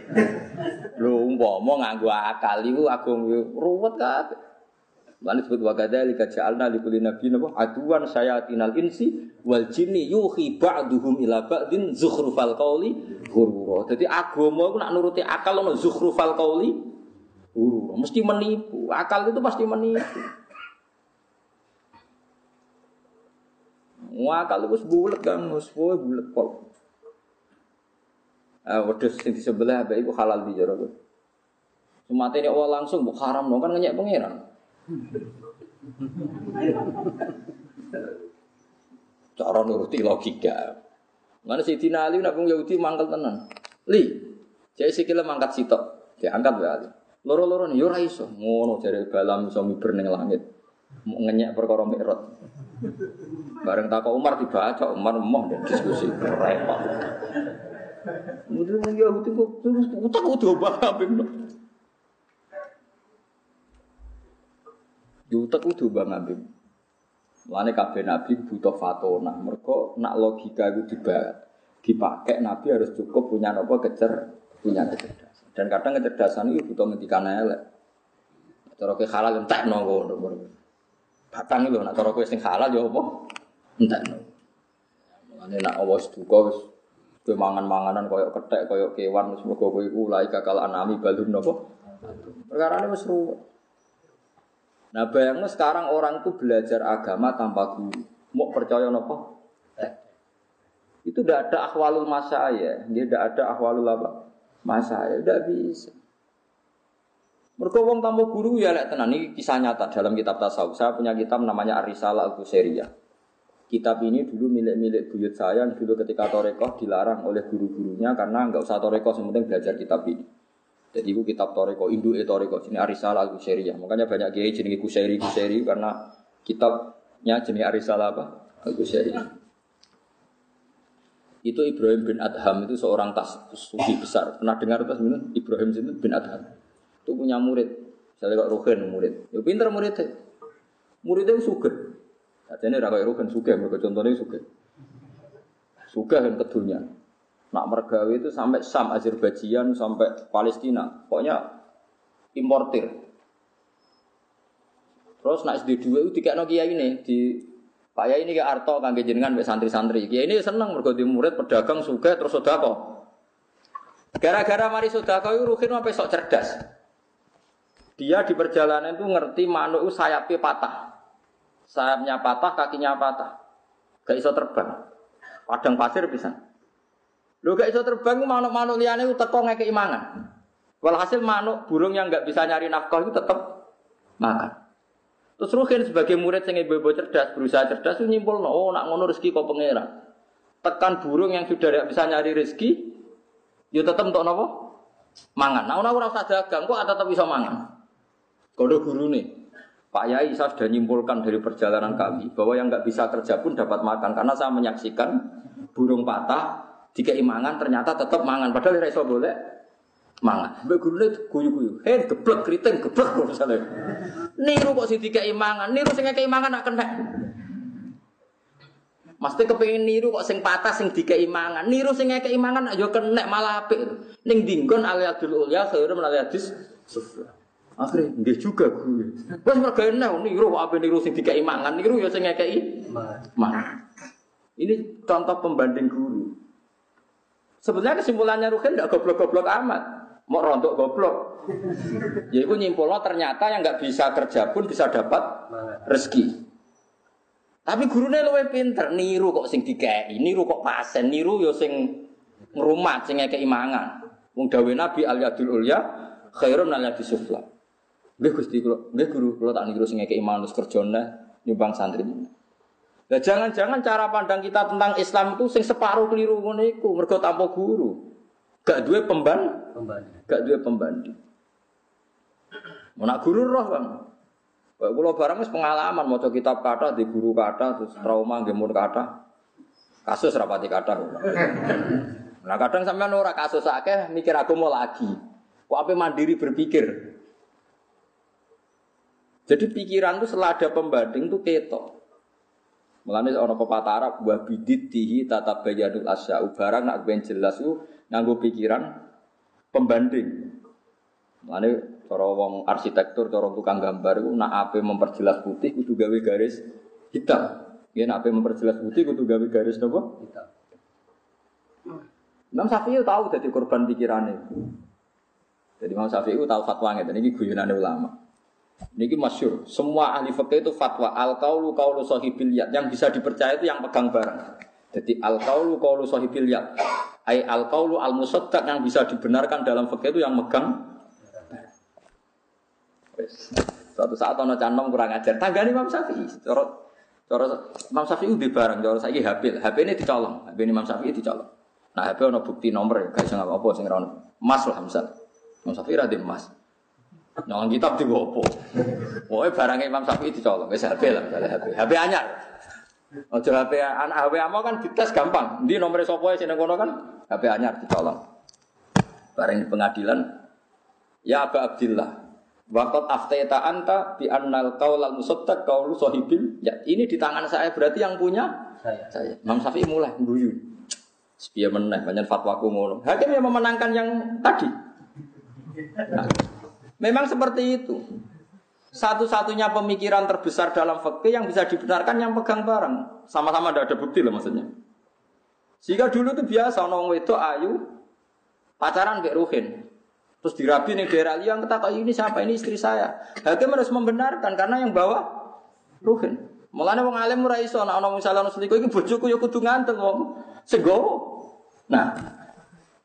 Lho umpama nganggo akal iku agung ruwet kabeh. Lan disebut wa ja'alna li kulli nabiyyin apa aduan sayatinal insi wal jinni yuhi ba'duhum ila ba'din zukhrufal qawli ghurura. Dadi agama iku nak nuruti akal ono zukhrufal qawli ghurura. Mesti menipu. Akal itu pasti menipu. Wakal itu bulat kan, semua bulat pol. Ah, wedhus sing di sebelah apa itu halal di jero. Ini Allah langsung buk haram kan ngenyek pangeran. Cara nuruti logika. Mana si Tina Ali nak Yahudi mangkal tenan. Li, jadi sikile mangkat sitok, diangkat ya Ali. Loro-loro nih, yo iso. Ngono jare balam iso miber ning langit. Ngenyek perkara mikrot. Bareng takok Umar dibaca, Umar emoh dan diskusi repot. Yang Yahudi kok utak udah obah Yutek udah obah kabeh. Mulane kabeh nabi butuh fatona. Mergo nak logika itu dibat dipakai nabi harus cukup punya nopo kecer punya kecerdasan. Dan kadang kecerdasan itu butuh ngendikan elek. Cara ke halal entek ngono. Batang itu nak cara kowe sing halal ya apa? Entek. Mulane nak awas duka wis kowe mangan-manganan koyo kethek koyo kewan wis mergo kowe iku lai kakal anami balun napa? Perkara wis ruwet. Nah bayangnya sekarang orang itu belajar agama tanpa guru. Mau percaya nopo? Itu tidak ada ahwalul masaya. Dia tidak ada ahwalul apa? Masaya. Tidak bisa. Mereka wong tamu guru ya lek tenan ini kisah nyata dalam kitab tasawuf. Saya punya kitab namanya Arisalah Al-Qusairiyah. Kitab ini dulu milik-milik buyut saya dulu ketika Torekoh dilarang oleh guru-gurunya karena nggak usah Torekoh, yang penting belajar kitab ini. Jadi itu kitab Toreko, Indu e Toreko, sini Arisala Al ya. Makanya banyak kiai jenis Kuseri Kuseri karena kitabnya jenis Arisala apa? Al Kuseri. Itu Ibrahim bin Adham itu seorang tas sufi besar. Pernah dengar tas ini? Ibrahim bin Adham. Itu punya murid. Saya kok Ruhin murid. Ya pinter muridnya. Muridnya suge. Jadi ini rakyat Ruhin suge. Mereka contohnya suge. Suge yang kedunya. Nak mergawe itu sampai Sam, Azerbaijan, sampai Palestina. Pokoknya importir. Terus nak SD2 itu tiga Nokia ini di Pak Yai ini ke Arto kangge jenengan mbek santri-santri. Kiai ini seneng mergo di murid pedagang suga terus sedekah. Gara-gara mari sedekah itu Ruhin sampai sok cerdas. Dia di perjalanan itu ngerti manuk sayapnya patah. Sayapnya patah, kakinya patah. Gak iso terbang. Padang pasir bisa. Lu gak iso terbang manuk-manuk liane itu teko ngekeki mangan. Walhasil manuk burung yang nggak bisa nyari nafkah itu tetap makan. Terus Ruhin sebagai murid yang ibu-ibu cerdas, berusaha cerdas itu nyimpul, oh nak ngono rezeki kok pangeran. Tekan burung yang sudah tidak bisa nyari rezeki, ya tetap untuk nopo mangan. Nah, orang rasa dagang kok tetap bisa mangan. Kode guru nih, Pak Yai saya sudah nyimpulkan dari perjalanan kami bahwa yang nggak bisa kerja pun dapat makan karena saya menyaksikan burung patah jika imangan ternyata tetap mangan. Padahal iso boleh mangan. Mbak gurune guyu-guyu. Hei geblek keriting geblek misalnya. Niru kok sing dikai mangan, niru sing ngekeki mangan nak kena. Mesti kepengin niru kok sing patah sing dikai mangan. Niru sing ngekeki mangan ayo kena malah apik. Ning dinggon aliyadul ulya khairum aliyadis sufla. Akhirnya nggih juga gue. Wes mergo enak niru kok ape niru sing dikai mangan, niru ya sing ngekeki mangan. Ini contoh pembanding guru. Sebenarnya kesimpulannya Ruhin tidak goblok-goblok amat. Mau rontok goblok. Ya itu nyimpulnya ternyata yang nggak bisa kerja pun bisa dapat rezeki. Tapi gurunya luwe pinter, niru kok sing dikei, niru kok pasen, niru yo sing ngrumat, sing ngekei mangan. Wong Nabi al yadul ulya khairun al yadis sufla. Nggih Gusti kula, guru tak niru sing ngekei terus kerjane nyumbang santri. Nah, jangan-jangan cara pandang kita tentang Islam itu sing separuh keliru ngono iku, mergo tanpa guru. Gak duwe pemban, pembanding. Gak duwe pembanding. Mau nak guru roh, Bang. Kayak kula barang wis pengalaman maca kitab kata di guru kata terus trauma nggih mun kata. Kasus rapati kata. Nah kadang sampean ora kasus akeh mikir aku mau lagi. Kok apa mandiri berpikir? Jadi pikiran itu setelah ada pembanding itu ketok. Mulane ana pepatah Arab wa biditihi tatabayyanul asya'u barang nak ben jelas ku nganggo pikiran pembanding. Mulane cara wong arsitektur, cara tukang gambar iku nak ape memperjelas putih kudu gawe garis hitam. Ya nak ape memperjelas putih kudu gawe garis napa? Hitam. Imam Syafi'i tahu jadi korban pikirannya. Jadi Imam Syafi'i tahu fatwanya, dan ini guyonannya ulama. Ini masyur. Semua ahli fikih itu fatwa al kaulu kaulu sahibil yad. Yang bisa dipercaya itu yang pegang barang. Jadi al kaulu kaulu sahibil yad. Ay al kaulu al yang bisa dibenarkan dalam fikih itu yang megang. Suatu saat ono canom kurang ajar. Tanggane Imam Syafi'i. Cara cara Imam Syafi'i di barang, cara saiki HP. HP ini dicolong. HP ini Imam Syafi'i dicolong. Nah, HP ono bukti nomor, gak iso apa-apa. Emas lah misal. Imam Syafi'i emas. Nyolong kitab di gopo. Pokoknya barangnya Imam Syafi'i dicolong. Wis HP lah misalnya HP. HP anyar. Ojo HP anak HP amo kan dites gampang. Di nomor sapa sing kono kan HP anyar dicolong. Bareng di pengadilan ya Aba Abdillah. Waqat aftaita anta bi annal qaulal musaddaq qaulu sahibil. Ya, ini di tangan saya berarti yang punya Saya. saya. Imam Syafi'i mulai guyu. Sepiye meneh banyak fatwaku ngono. Hakim yang memenangkan yang tadi. Nah, memang seperti itu. Satu-satunya pemikiran terbesar dalam fikih yang bisa dibenarkan yang pegang barang. Sama-sama tidak ada bukti loh maksudnya. Jika dulu itu biasa orang wedok ayu pacaran kayak Ruhin. Terus dirabi nih daerah yang kata ini siapa ini istri saya. Hakim harus membenarkan karena yang bawa Ruhin. Mulane wong alim ora iso ana ana misalnya ana selingkuh iki bojoku ya kudu nganteng wong. Segowo. Nah,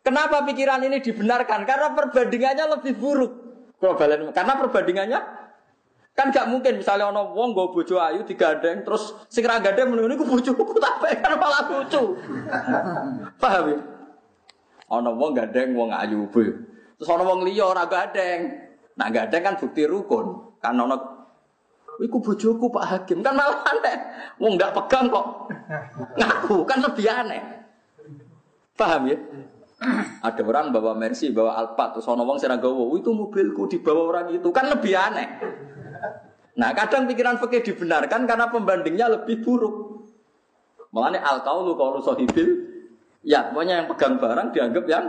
kenapa pikiran ini dibenarkan? Karena perbandingannya lebih buruk. Kalau balen- Karena perbandingannya kan gak mungkin misalnya ono wong nggo bojo ayu digandeng terus sing ra gandeng menunggu bojoku tapi kan malah lucu. Paham ya? Ono wong gandeng wong ayu bu. Terus ono wong liya ora gandeng. Nah gandeng kan bukti rukun. Kan ono Iku bojoku Pak Hakim kan malah aneh. Wong ndak pegang kok. Ngaku kan lebih aneh. Paham ya? Ada orang bawa Mercy, bawa Alphard, terus ono wong sira gawa, "Oh, itu mobilku dibawa orang itu." Kan lebih aneh. Nah, kadang pikiran fikih dibenarkan karena pembandingnya lebih buruk. Makanya al qaulu sahibil ya, pokoknya yang pegang barang dianggap yang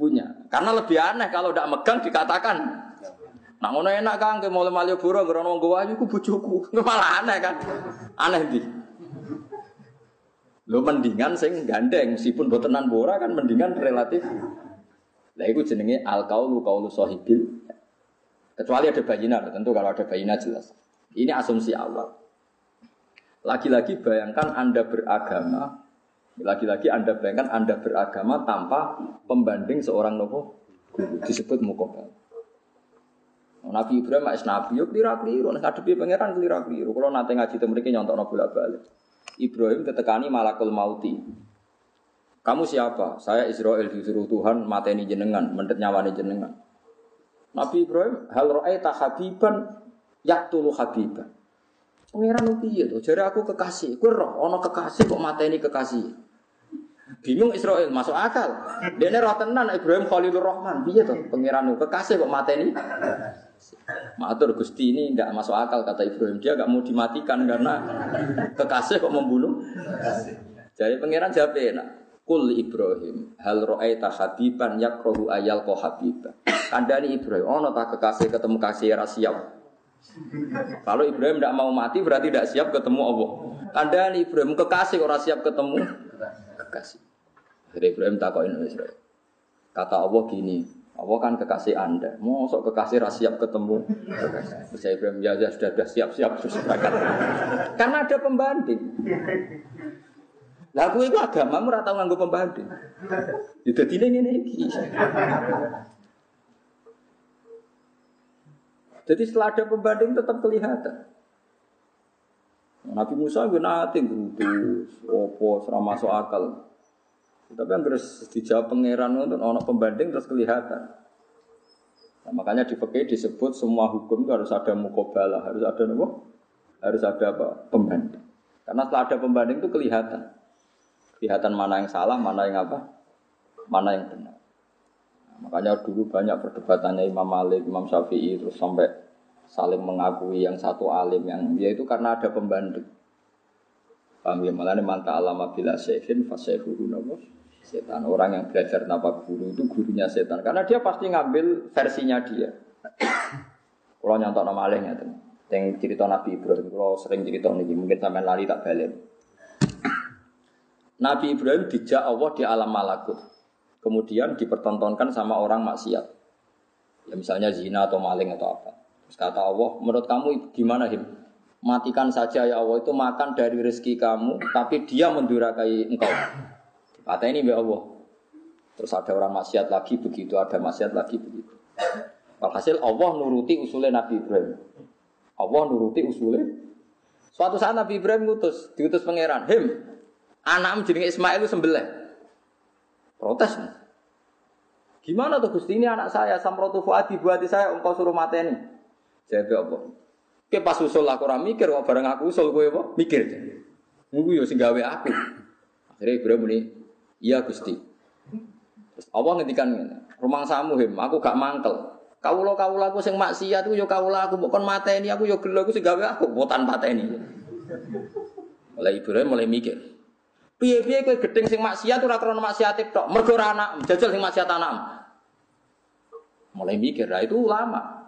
punya. Karena lebih aneh kalau tidak megang dikatakan Nah ngono enak kan ke mulai Malioboro ngerono wong gowa iku bojoku. Malah aneh kan. Aneh di. Lo mendingan sing gandeng meskipun botenan bora kan mendingan relatif. Lah iku jenenge al qaulu qaulu sahibil. Kecuali ada bayina, tentu kalau ada bayina jelas. Ini asumsi awal. Lagi-lagi bayangkan Anda beragama, lagi-lagi Anda bayangkan Anda beragama tanpa pembanding seorang nopo disebut mukobal. Nabi Ibrahim es nabi yo klira kliru, nek pangeran klira kliru. Kalau nate ngaji temu mriki nyontokno bolak-balik. Ibrahim tetekani malakul mauti. Kamu siapa? Saya Israel disuruh Tuhan mateni jenengan, mendet nyawane jenengan. Nabi Ibrahim hal ra'aita habiban yaqtulu habiban. Pangeran piye to? Jare aku kekasih. Kowe roh ana kekasih kok mateni kekasih. Bingung Israel masuk akal. Dene roh tenan Ibrahim Khalilur Rahman. Piye to? Pangeran kekasih kok mateni Matur Gusti ini tidak masuk akal kata Ibrahim dia nggak mau dimatikan karena kekasih kok membunuh. Jadi pangeran jawab enak. Kul Ibrahim hal ro'aita habiban yakrohu ayal ko habiba. Kandani Ibrahim, oh tak kekasih ketemu kasih ra siap. Kalau Ibrahim tidak mau mati berarti tidak siap ketemu Allah. Kandani Ibrahim kekasih orang siap ketemu kekasih. Jadi Ibrahim takoin Israel. Kata Allah gini, Allah kan kekasih Anda. Mosok kekasih ra siap ketemu. Terus Ibrahim ya, ya sudah sudah siap-siap terus berangkat. Karena ada pembanding. Lah aku itu agamamu ora tau nganggo pembanding. Ya dadi ngene iki. Jadi setelah ada pembanding tetap kelihatan. Nabi Musa gue nanti gerutus, opo, serama masuk akal. Tapi yang harus dijawab pangeran itu ono pembanding terus kelihatan. Nah, makanya di fikih disebut semua hukum itu harus ada mukobalah, harus ada apa? Harus ada apa? Pembanding. Karena setelah ada pembanding itu kelihatan. Kelihatan mana yang salah, mana yang apa? Mana yang benar. Nah, makanya dulu banyak perdebatannya Imam Malik, Imam Syafi'i terus sampai saling mengakui yang satu alim yang dia itu karena ada pembanding. Paham ya? Malah manta alama bila syekhin fasyekhuhu nabo setan. Orang yang belajar tanpa guru itu gurunya setan. Karena dia pasti ngambil versinya dia. Kalau nyontok nama alihnya tuh. Yang cerita Nabi Ibrahim, kalau sering cerita ini, mungkin sampai lari tak balik. Nabi Ibrahim dijak Allah di alam malakut. Kemudian dipertontonkan sama orang maksiat. Ya misalnya zina atau maling atau apa. Terus kata Allah, menurut kamu gimana Him? Matikan saja ya Allah itu makan dari rezeki kamu, tapi dia mendurakai engkau. Kata ini ya Allah. Terus ada orang maksiat lagi begitu, ada maksiat lagi begitu. Walhasil Allah nuruti usulnya Nabi Ibrahim. Allah nuruti usulnya. Suatu saat Nabi Ibrahim ngutus, diutus pangeran, "Him, anakmu jenenge Ismail itu sembelih." Protes. Gimana tuh Gusti ini anak saya, samrotu fuadi buati saya engkau suruh mateni. Jawab apa? Ke pas usul aku ora mikir kok bareng aku usul kowe apa? Mikir. Nunggu yo sing gawe aku. Akhirnya Ibrahim muni, "Iya Gusti." Terus Allah ngendikan ngene, "Rumang samu him, aku gak mangkel. Kawula kawula aku sing maksiat aku yo kawula aku mbok kon mateni aku yo gelo aku sing gawe aku mbok tan pateni." Mulai Ibrahim mulai mikir. Piye-piye kowe gedeng sing maksiat ora krana maksiat tok, mergo ora anak, jajal sing maksiat anak. Mulai mikir, lah itu ulama.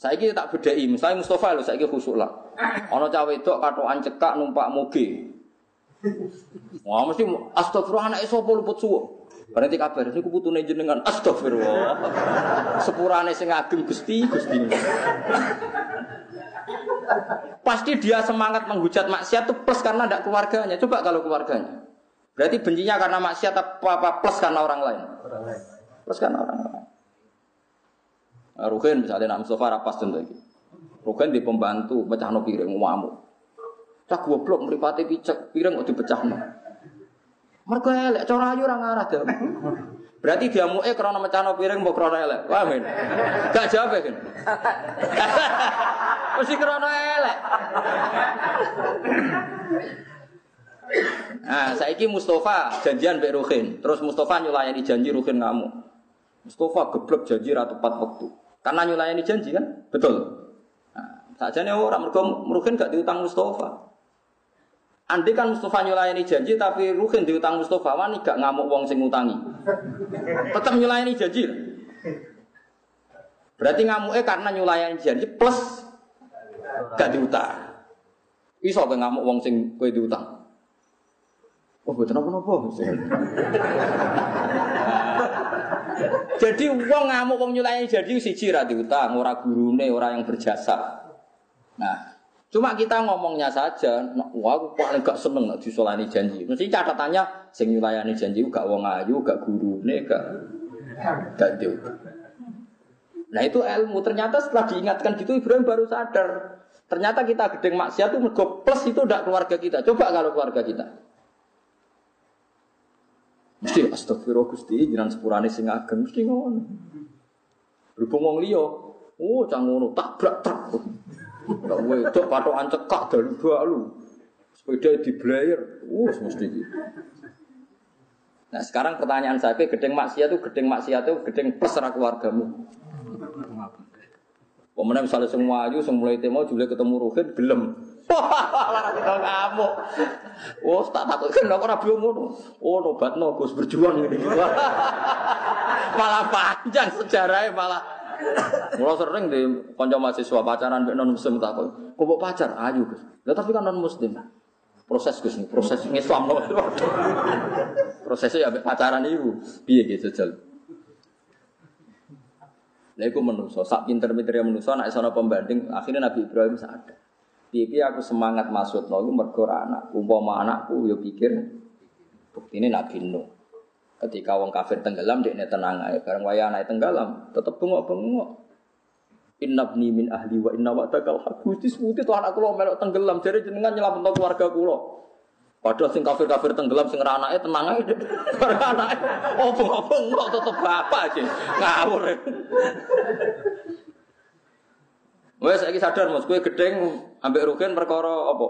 Saya ini tak bedai, misalnya Mustafa loh, saya ini khusuk lah. Ono cawe itu katoan cekak numpak moge. Wah mesti astagfirullah anak sapa luput suwo. Berarti kabar ini kuputune jenengan astagfirullah. Sepurane sing ageng Gusti, Gusti. Pasti dia semangat menghujat maksiat itu plus karena tidak keluarganya. Coba kalau keluarganya. Berarti bencinya karena maksiat apa, apa plus karena orang lain? Plus karena orang lain. Ruhin misalnya nak Mustafa rapas tentu. Ruhin di pembantu pecah no piring wamu. Cak goblok meripati picek piring kok dipecah no. Mereka elek cara ayu arah deh. Berarti dia mau eh karena mecano piring mau karena elek. Wah men, gak jawab ya kan? Mesti karena elek. Nah, saiki Mustafa janjian Mbak Ruhin. Terus Mustafa nyulayani janji Ruhin ngamuk. Mustafa geblek janji ratu tepat waktu. Karena nyulayani janji kan? Betul. Nah, saja nih orang mereka Ruhin gak diutang Mustafa. Andai kan Mustafa nyulayani janji tapi Ruhin diutang Mustafa, wani gak ngamuk wong sing ngutangi. Tetap nyulayani janji. Berarti ngamuknya karena nyulayani janji plus gak diutang. Iso ke ngamuk wong sing kowe diutang. Oh, betul apa-apa. Jadi wong ngamuk wong nyulayani jadi siji ra diutang, ora gurune, ora yang berjasa. Nah, cuma kita ngomongnya saja, wah aku paling gak seneng nek disolani janji. Mesti catatannya sing nyulayani janji gak wong ayu, gak gurune, gak gak diutang. Nah itu ilmu. Ternyata setelah diingatkan gitu Ibrahim baru sadar. Ternyata kita gedeng maksiat itu mergo plus itu udah keluarga kita. Coba kalau keluarga kita. Mesti astagfirullah Gusti jiran sepurane sing ageng mesti ngono. Berhubung wong liya, oh cang ngono tabrak truk. Gak wedok patokan cekak dari lu. Sepeda di blayer, uh mesti gitu. Nah sekarang pertanyaan saya, gedeng maksiat itu gedeng maksiat itu gedeng plus keluargamu. Pemenang misalnya semua ayu, semua mulai temo, juga ketemu Ruhin, gelem. Wah, lara tinggal kamu. Oh, tak takut kan, aku rabi ngono. Oh, nobat no, Gus berjuang ini. malah panjang sejarahnya malah. Mulai sering di konco mahasiswa pacaran non muslim takut. Kok pacar? Ayu Gus. Tapi kan non muslim. Proses Gus proses Islam loh. Prosesnya ya pacaran ibu. Piye gitu jajal. Lah iku menungso, sak pinter-pintere menungso nek pembanding, akhirnya Nabi Ibrahim sadar. Piye aku semangat maksud iku mergo anak. Umpama anakku yo pikir ini Nabi Nuh. Ketika wong kafir tenggelam dia tenang aja. Bareng waya tenggelam, tetep bengok-bengok. Inna bni min ahli wa inna wa'dakal haq. Gusti sebuti tuh anak kula melok tenggelam, jadi jenengan nyelametno keluarga kula. Padahal sing kafir-kafir tenggelam sing anake tenang ae. Anake obong-obong kok tetep bapak aja. Ngawur. Wes saiki sadar Mas, kowe gedeng ambek rugen perkara apa?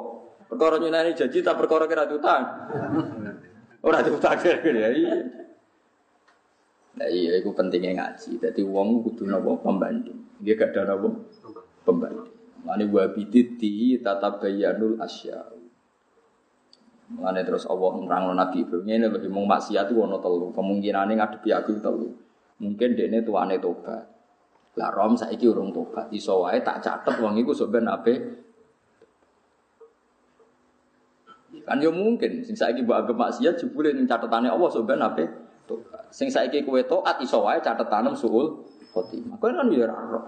Perkara nyunani janji tak perkara kira utang. Ora diutang ya iya. Nah iya itu pentingnya ngaji. Jadi uang kudu napa pembanding. Dia gak ada napa pembanding. Mane wa biditi tatabayyanul asya. Mengenai terus Allah nerang Nabi Ibrahim ini lebih mau maksiat itu ono telu kemungkinan ini ngadepi aku telu mungkin ini tuane tobat lah rom saya iki urung tobat. Iso wae tak catet wong iku sebenarnya ape. Kan yo mungkin. Sing saiki mbok anggap maksiat jebule ning catetane Allah sebenarnya ape. Tobat. Sing saiki kowe taat iso wae catetane suul khotimah. Kowe kan yo ora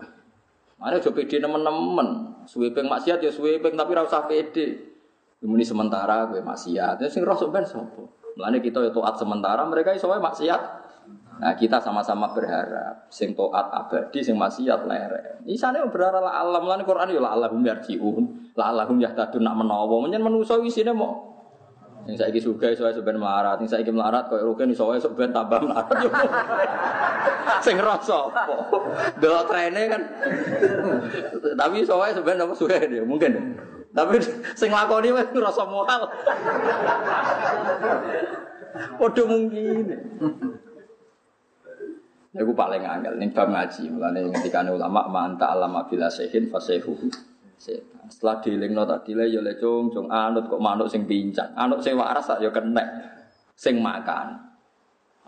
Mana coba pede nemen-nemen, suwe peng maksiat ya suwe peng tapi rasa pede. Ini sementara gue maksiat. Ya sing roh ben sapa? Mulane kita ya taat sementara, mereka iso wae maksiat Nah kita sama-sama berharap sing toat abadi sing maksiat lerek. Isane berharap la alam lan Quran yo la allahum yarjiun, la allahum yahtadun nak menawa. Menyen manusa isine mau Sing saiki sugih iso ben melarat, sing saiki melarat koyo rugen iso sok ben tambah melarat sing rasa apa? Delok trene kan. Tapi iso wae ben apa dia mungkin. Tapi sing lakoni wis ngrasa moral. Padha mungkin. Iku paling angel ning bab ngaji. Ketika ulama manta alama bila sehin fasehu. Setan. Setelah dilingno tadi le ya le cung cung anut kok manuk sing pincang. Anut sing waras tak ya kena sing makan.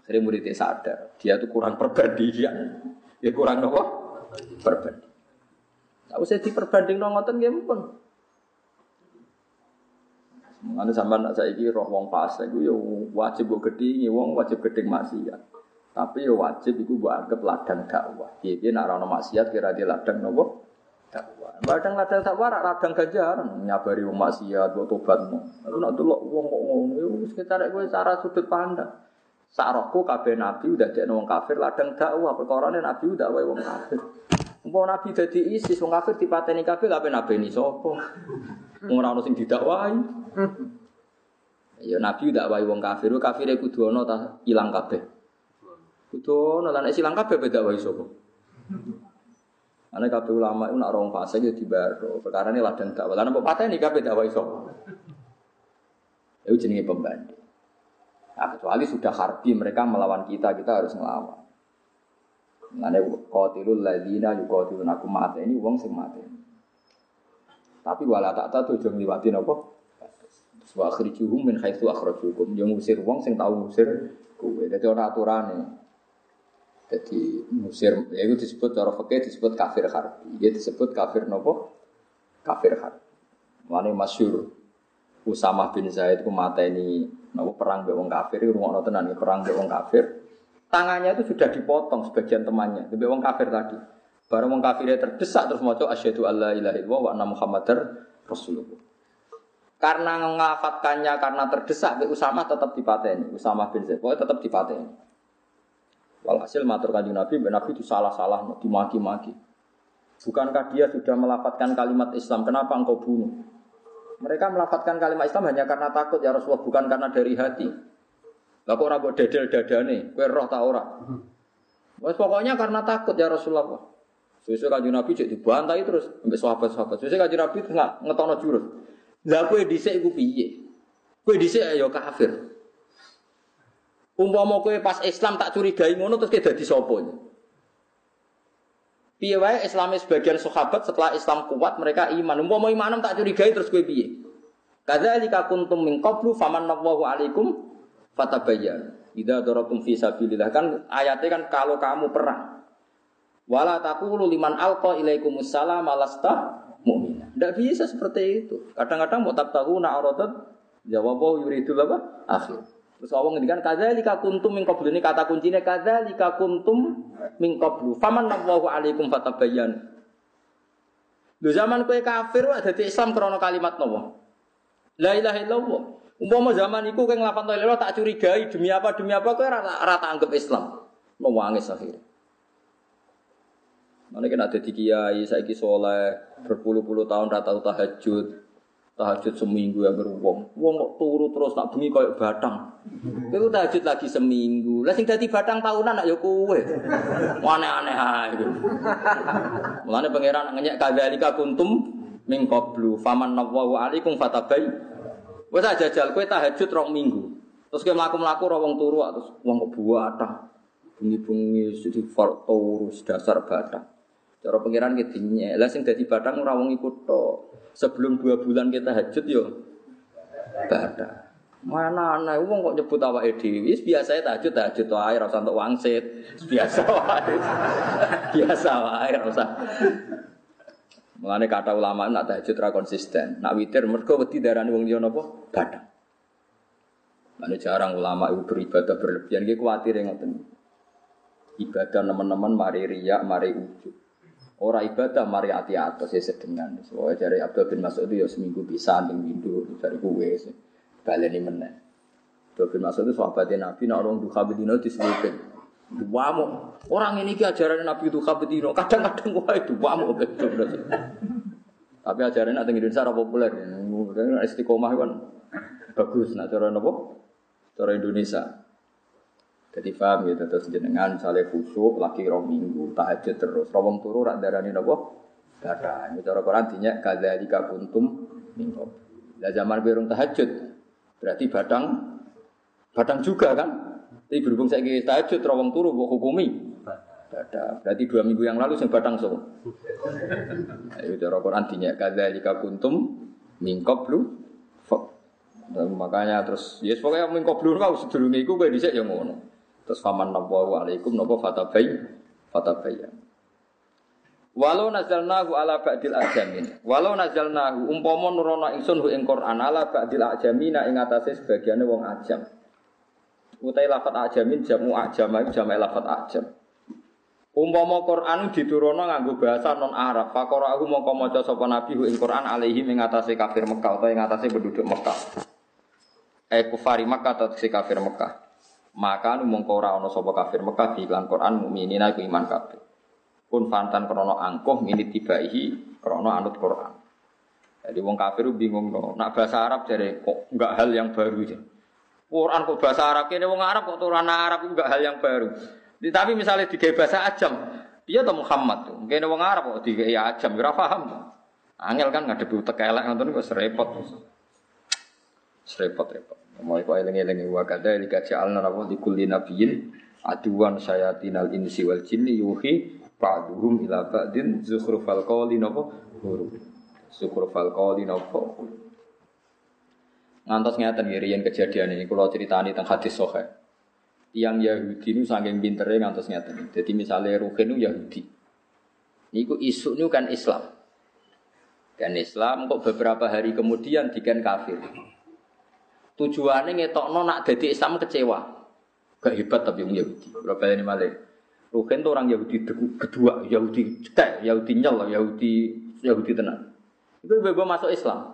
Akhirnya muridnya sadar, dia tuh kurang perbandingan. Ya kurang apa? Perbandingan. Tak usah diperbanding no ngoten nggih pun. Mulane sampean nak saiki roh wong fase iku ya wajib mbok gedhingi wong wajib gedhing maksiat. Tapi ya wajib iku mbok anggap ladang dakwah. Piye-piye nek ana maksiat kira dia ladang nopo? Dakwah. Ladang ladang dakwah rak ladang ganjaran nyabari wong maksiat mbok tobatmu. Nak delok wong kok ngono ya wis kowe cara sudut pandang. Sarokku kabeh nabi udah jadi wong kafir ladang dakwah perkara nabi udah wae wong kafir. Umpama nabi dadi ISIS wong kafir dipateni kabeh kabeh nabi ni sapa? Wong ora ono sing didakwahi. Ya nabi udah wae wong kafir, kafire kudu ana ta ilang kabeh. Kudu ana lan silang kabeh beda wae sapa. Ane kabeh ulama itu nak rong fase ya dibaro. Perkara ini ladang dakwah. Lan apa pateni kabeh dakwah sapa. Itu jenenge pembanding. Nah, kecuali sudah harbi mereka melawan kita, kita harus melawan. Ngene qatilul ladzina yuqatilun aku mate ini wong sing mate. Tapi wala tak tahu tuh liwati napa? Wa akhrijuhum min haitsu akhrajukum. Yo ngusir wong sing tau ngusir kowe. Dadi ora aturane. Jadi musir, ya itu disebut cara fakih disebut kafir harbi. Dia disebut kafir nopo? Kafir harbi. Mana masyur. Usamah bin Zaid ku mata ini nopo perang be wong kafir, rumah tenan perang be wong kafir. Tangannya itu sudah dipotong sebagian temannya, be wong kafir tadi. Barang wong kafirnya terdesak terus mau asyhadu alla ilaha illallah wa anna muhammadar rasulullah. Karena mengafatkannya karena terdesak, Usama tetap dipateni. Usama bin Zaid, pokoknya tetap dipateni. Walhasil matur kanjeng Nabi, Nabi itu salah-salah, dimaki-maki. Bukankah dia sudah melafatkan kalimat Islam? Kenapa engkau bunuh? Mereka melafatkan kalimat Islam hanya karena takut ya Rasulullah, bukan karena dari hati. Lah kok ora mbok dedel dadane, kowe roh ta ora? Wes pokoknya karena takut ya Rasulullah. Sesuai kanjeng Nabi cek dibantai terus sampai sahabat-sahabat. Sesuai kanjeng Nabi nggak ngetono jurus. Lah kowe dhisik iku piye? Kowe dhisik ya kafir. Umpama kowe pas Islam tak curigai ngono terus kowe dadi sapa? Piye wae Islame sebagian sahabat setelah Islam kuat mereka iman. Umpama imanem tak curigai terus kowe piye? Kadzalika kuntum min qablu famanallahu alaikum fatabayyan. Idza daratum fi sabilillah kan ayatnya kan kalau kamu perang. Wala taqulu liman alqa ilaikumus salam alasta mu'mina. Tidak bisa seperti itu. Kadang-kadang mau tak tahu nak aradat jawabu yuridul apa? Akhir. Terus Allah ngendikan kadzalika kuntum min qablu ini kata kuncinya kadzalika kuntum min qablu. Faman Allahu alaikum fatabayyan. Lu zaman kue kafir wae dadi Islam krana kalimat nopo? La ilaha illallah. Umpama zaman iku kowe nglapan la tak curigai demi apa demi apa kowe rata rata anggap Islam. Mewangis akhirnya. Mana kena ada kiai, saya soleh, berpuluh-puluh tahun rata tahajud, tahajud seminggu ya beruang, wong kok turu terus tak bengi koyo batang. Kowe tahajud lagi seminggu. Lah sing dadi batang tahunan nak ya kowe. Aneh-aneh ae. Mulane pangeran ngenyek kadzalika kuntum min qablu faman nawwa alaikum fatabai. Wes jajal kowe tahajud rong minggu. Terus kowe mlaku-mlaku ora wong turu terus wong kok batang. Bengi-bengi di turu dasar batang. Cara pangeran ki dinyek. Lah sing dadi batang ora wong iku sebelum dua bulan kita hajut yo badak. Mana anak uang kok nyebut awake dhewe? Biasa tahajud tahajud wae ora usah entuk wangsit. Biasa wae. Biasa wae usah. Mulane kata ulama nak tahajud ra konsisten. Nak witir mergo wedi darani wong liya napa? Badak. Mana jarang ulama itu beribadah berlebihan, dia khawatir ngoten. Ibadah teman-teman mari riak, mari ujub. Ora ibadah mari ati atas ya sedengan. Soalnya dari Abdul bin Mas'ud ya seminggu bisa ning windu dari gue baleni meneh. Bin Mas'ud itu sahabatnya Nabi nak orang duha bedino diselipin. Wamuk. Orang ini ki ajaran Nabi itu kabetino. Kadang-kadang wah itu berarti. Tapi ajaran nak Indonesia ora populer. Istiqomah kan bagus. Nah cara apa? Cara Indonesia. Jadi paham gitu terus jenengan misalnya khusyuk lagi rong minggu tahajud terus rawong turu rak darani napa? Darah. Ini cara Quran dinyak kadzalika kuntum minggu. Lah zaman berung tahajud berarti badang badang juga kan? Tapi berhubung saya kira tahajud rawong turu mbok hukumi. Bada. Berarti dua minggu yang lalu sing badang so. Ayo cara Quran dinyak kadzalika kuntum mingkop lu. Dan makanya terus, ya yes, pokoknya mingkop lu kau sedurunge iku kowe dhisik ya ngono. Terus faman nabawu alaikum napa fatabay fatabayyan. Walau nazalnahu ala ba'dil ajamin. Walau nazalnahu umpama nurono ingsun hu ing Quran ala ba'dil ajamina ing atase sebagiane wong ajam. Utai lafat ajamin jamu ajam iku jamak lafat ajam. Umpama Quran diturono nganggo bahasa non Arab, fakora aku mongko maca sapa nabi hu ing Quran alaihi ing atase kafir Mekah utawa ing atase penduduk Mekah. Eh kufari Mekah atau kafir Mekah maka nu mongko ora ana sapa kafir Mekah di Quran mukminin iku iman kabeh. Pun fantan krana angkuh minit tibaihi krana anut Quran. Jadi wong kafir bingung no. Nak bahasa Arab jadi kok enggak hal yang baru aja. Quran kok bahasa Arab ini wong Arab kok turunan Arab enggak hal yang baru. Tapi misalnya di bahasa Ajam, dia tuh Muhammad tuh. Mungkin wong Arab kok di Ajam, ora paham. Angel kan ngadepi utek elek ngoten kok serepot. Serepot-repot. Mau iku eling-eling wa kadzalika ja'alna rabbul likulli nabiyyin aduwan syayatinal insi wal jinni yuhi ba'duhum ila ba'din zukhrufal qawli napa huruf. Zukhrufal qawli napa Ngantos ngeten nggih kejadian ini kula critani teng hadis sahih. Yang Yahudi itu saking pintere ngantos ngeten. Jadi misalnya Ruhin itu Yahudi. Niku isu itu kan Islam. Dan Islam kok beberapa hari kemudian diken kafir. Tujuannya ngetokno nak jadi Islam kecewa. Gak hebat tapi yang Yahudi. Berapa ini malah. Ruhen itu orang Yahudi kedua, Yahudi cetek, Yahudi nyel, Yahudi Yahudi tenang. Itu bebo masuk Islam.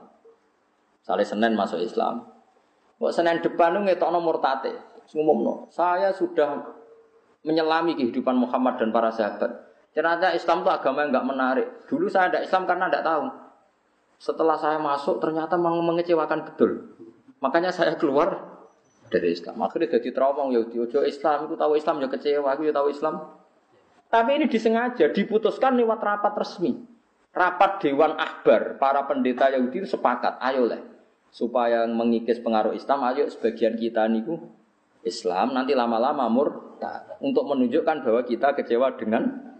Saleh Senin masuk Islam. Kok Senin depan itu ngetokno murtate. no. saya sudah menyelami kehidupan Muhammad dan para sahabat. Ternyata Islam itu agama yang nggak menarik. Dulu saya ada Islam karena tidak tahu. Setelah saya masuk ternyata mengecewakan betul. Makanya saya keluar dari Islam. Akhirnya jadi trauma Yahudi. Ojo Islam, aku tahu Islam ya kecewa, aku ya tahu Islam. Tapi ini disengaja, diputuskan lewat rapat resmi. Rapat Dewan Akbar, para pendeta Yahudi itu sepakat, ayo lah. Supaya mengikis pengaruh Islam, ayo sebagian kita niku Islam, nanti lama-lama murtad. Untuk menunjukkan bahwa kita kecewa dengan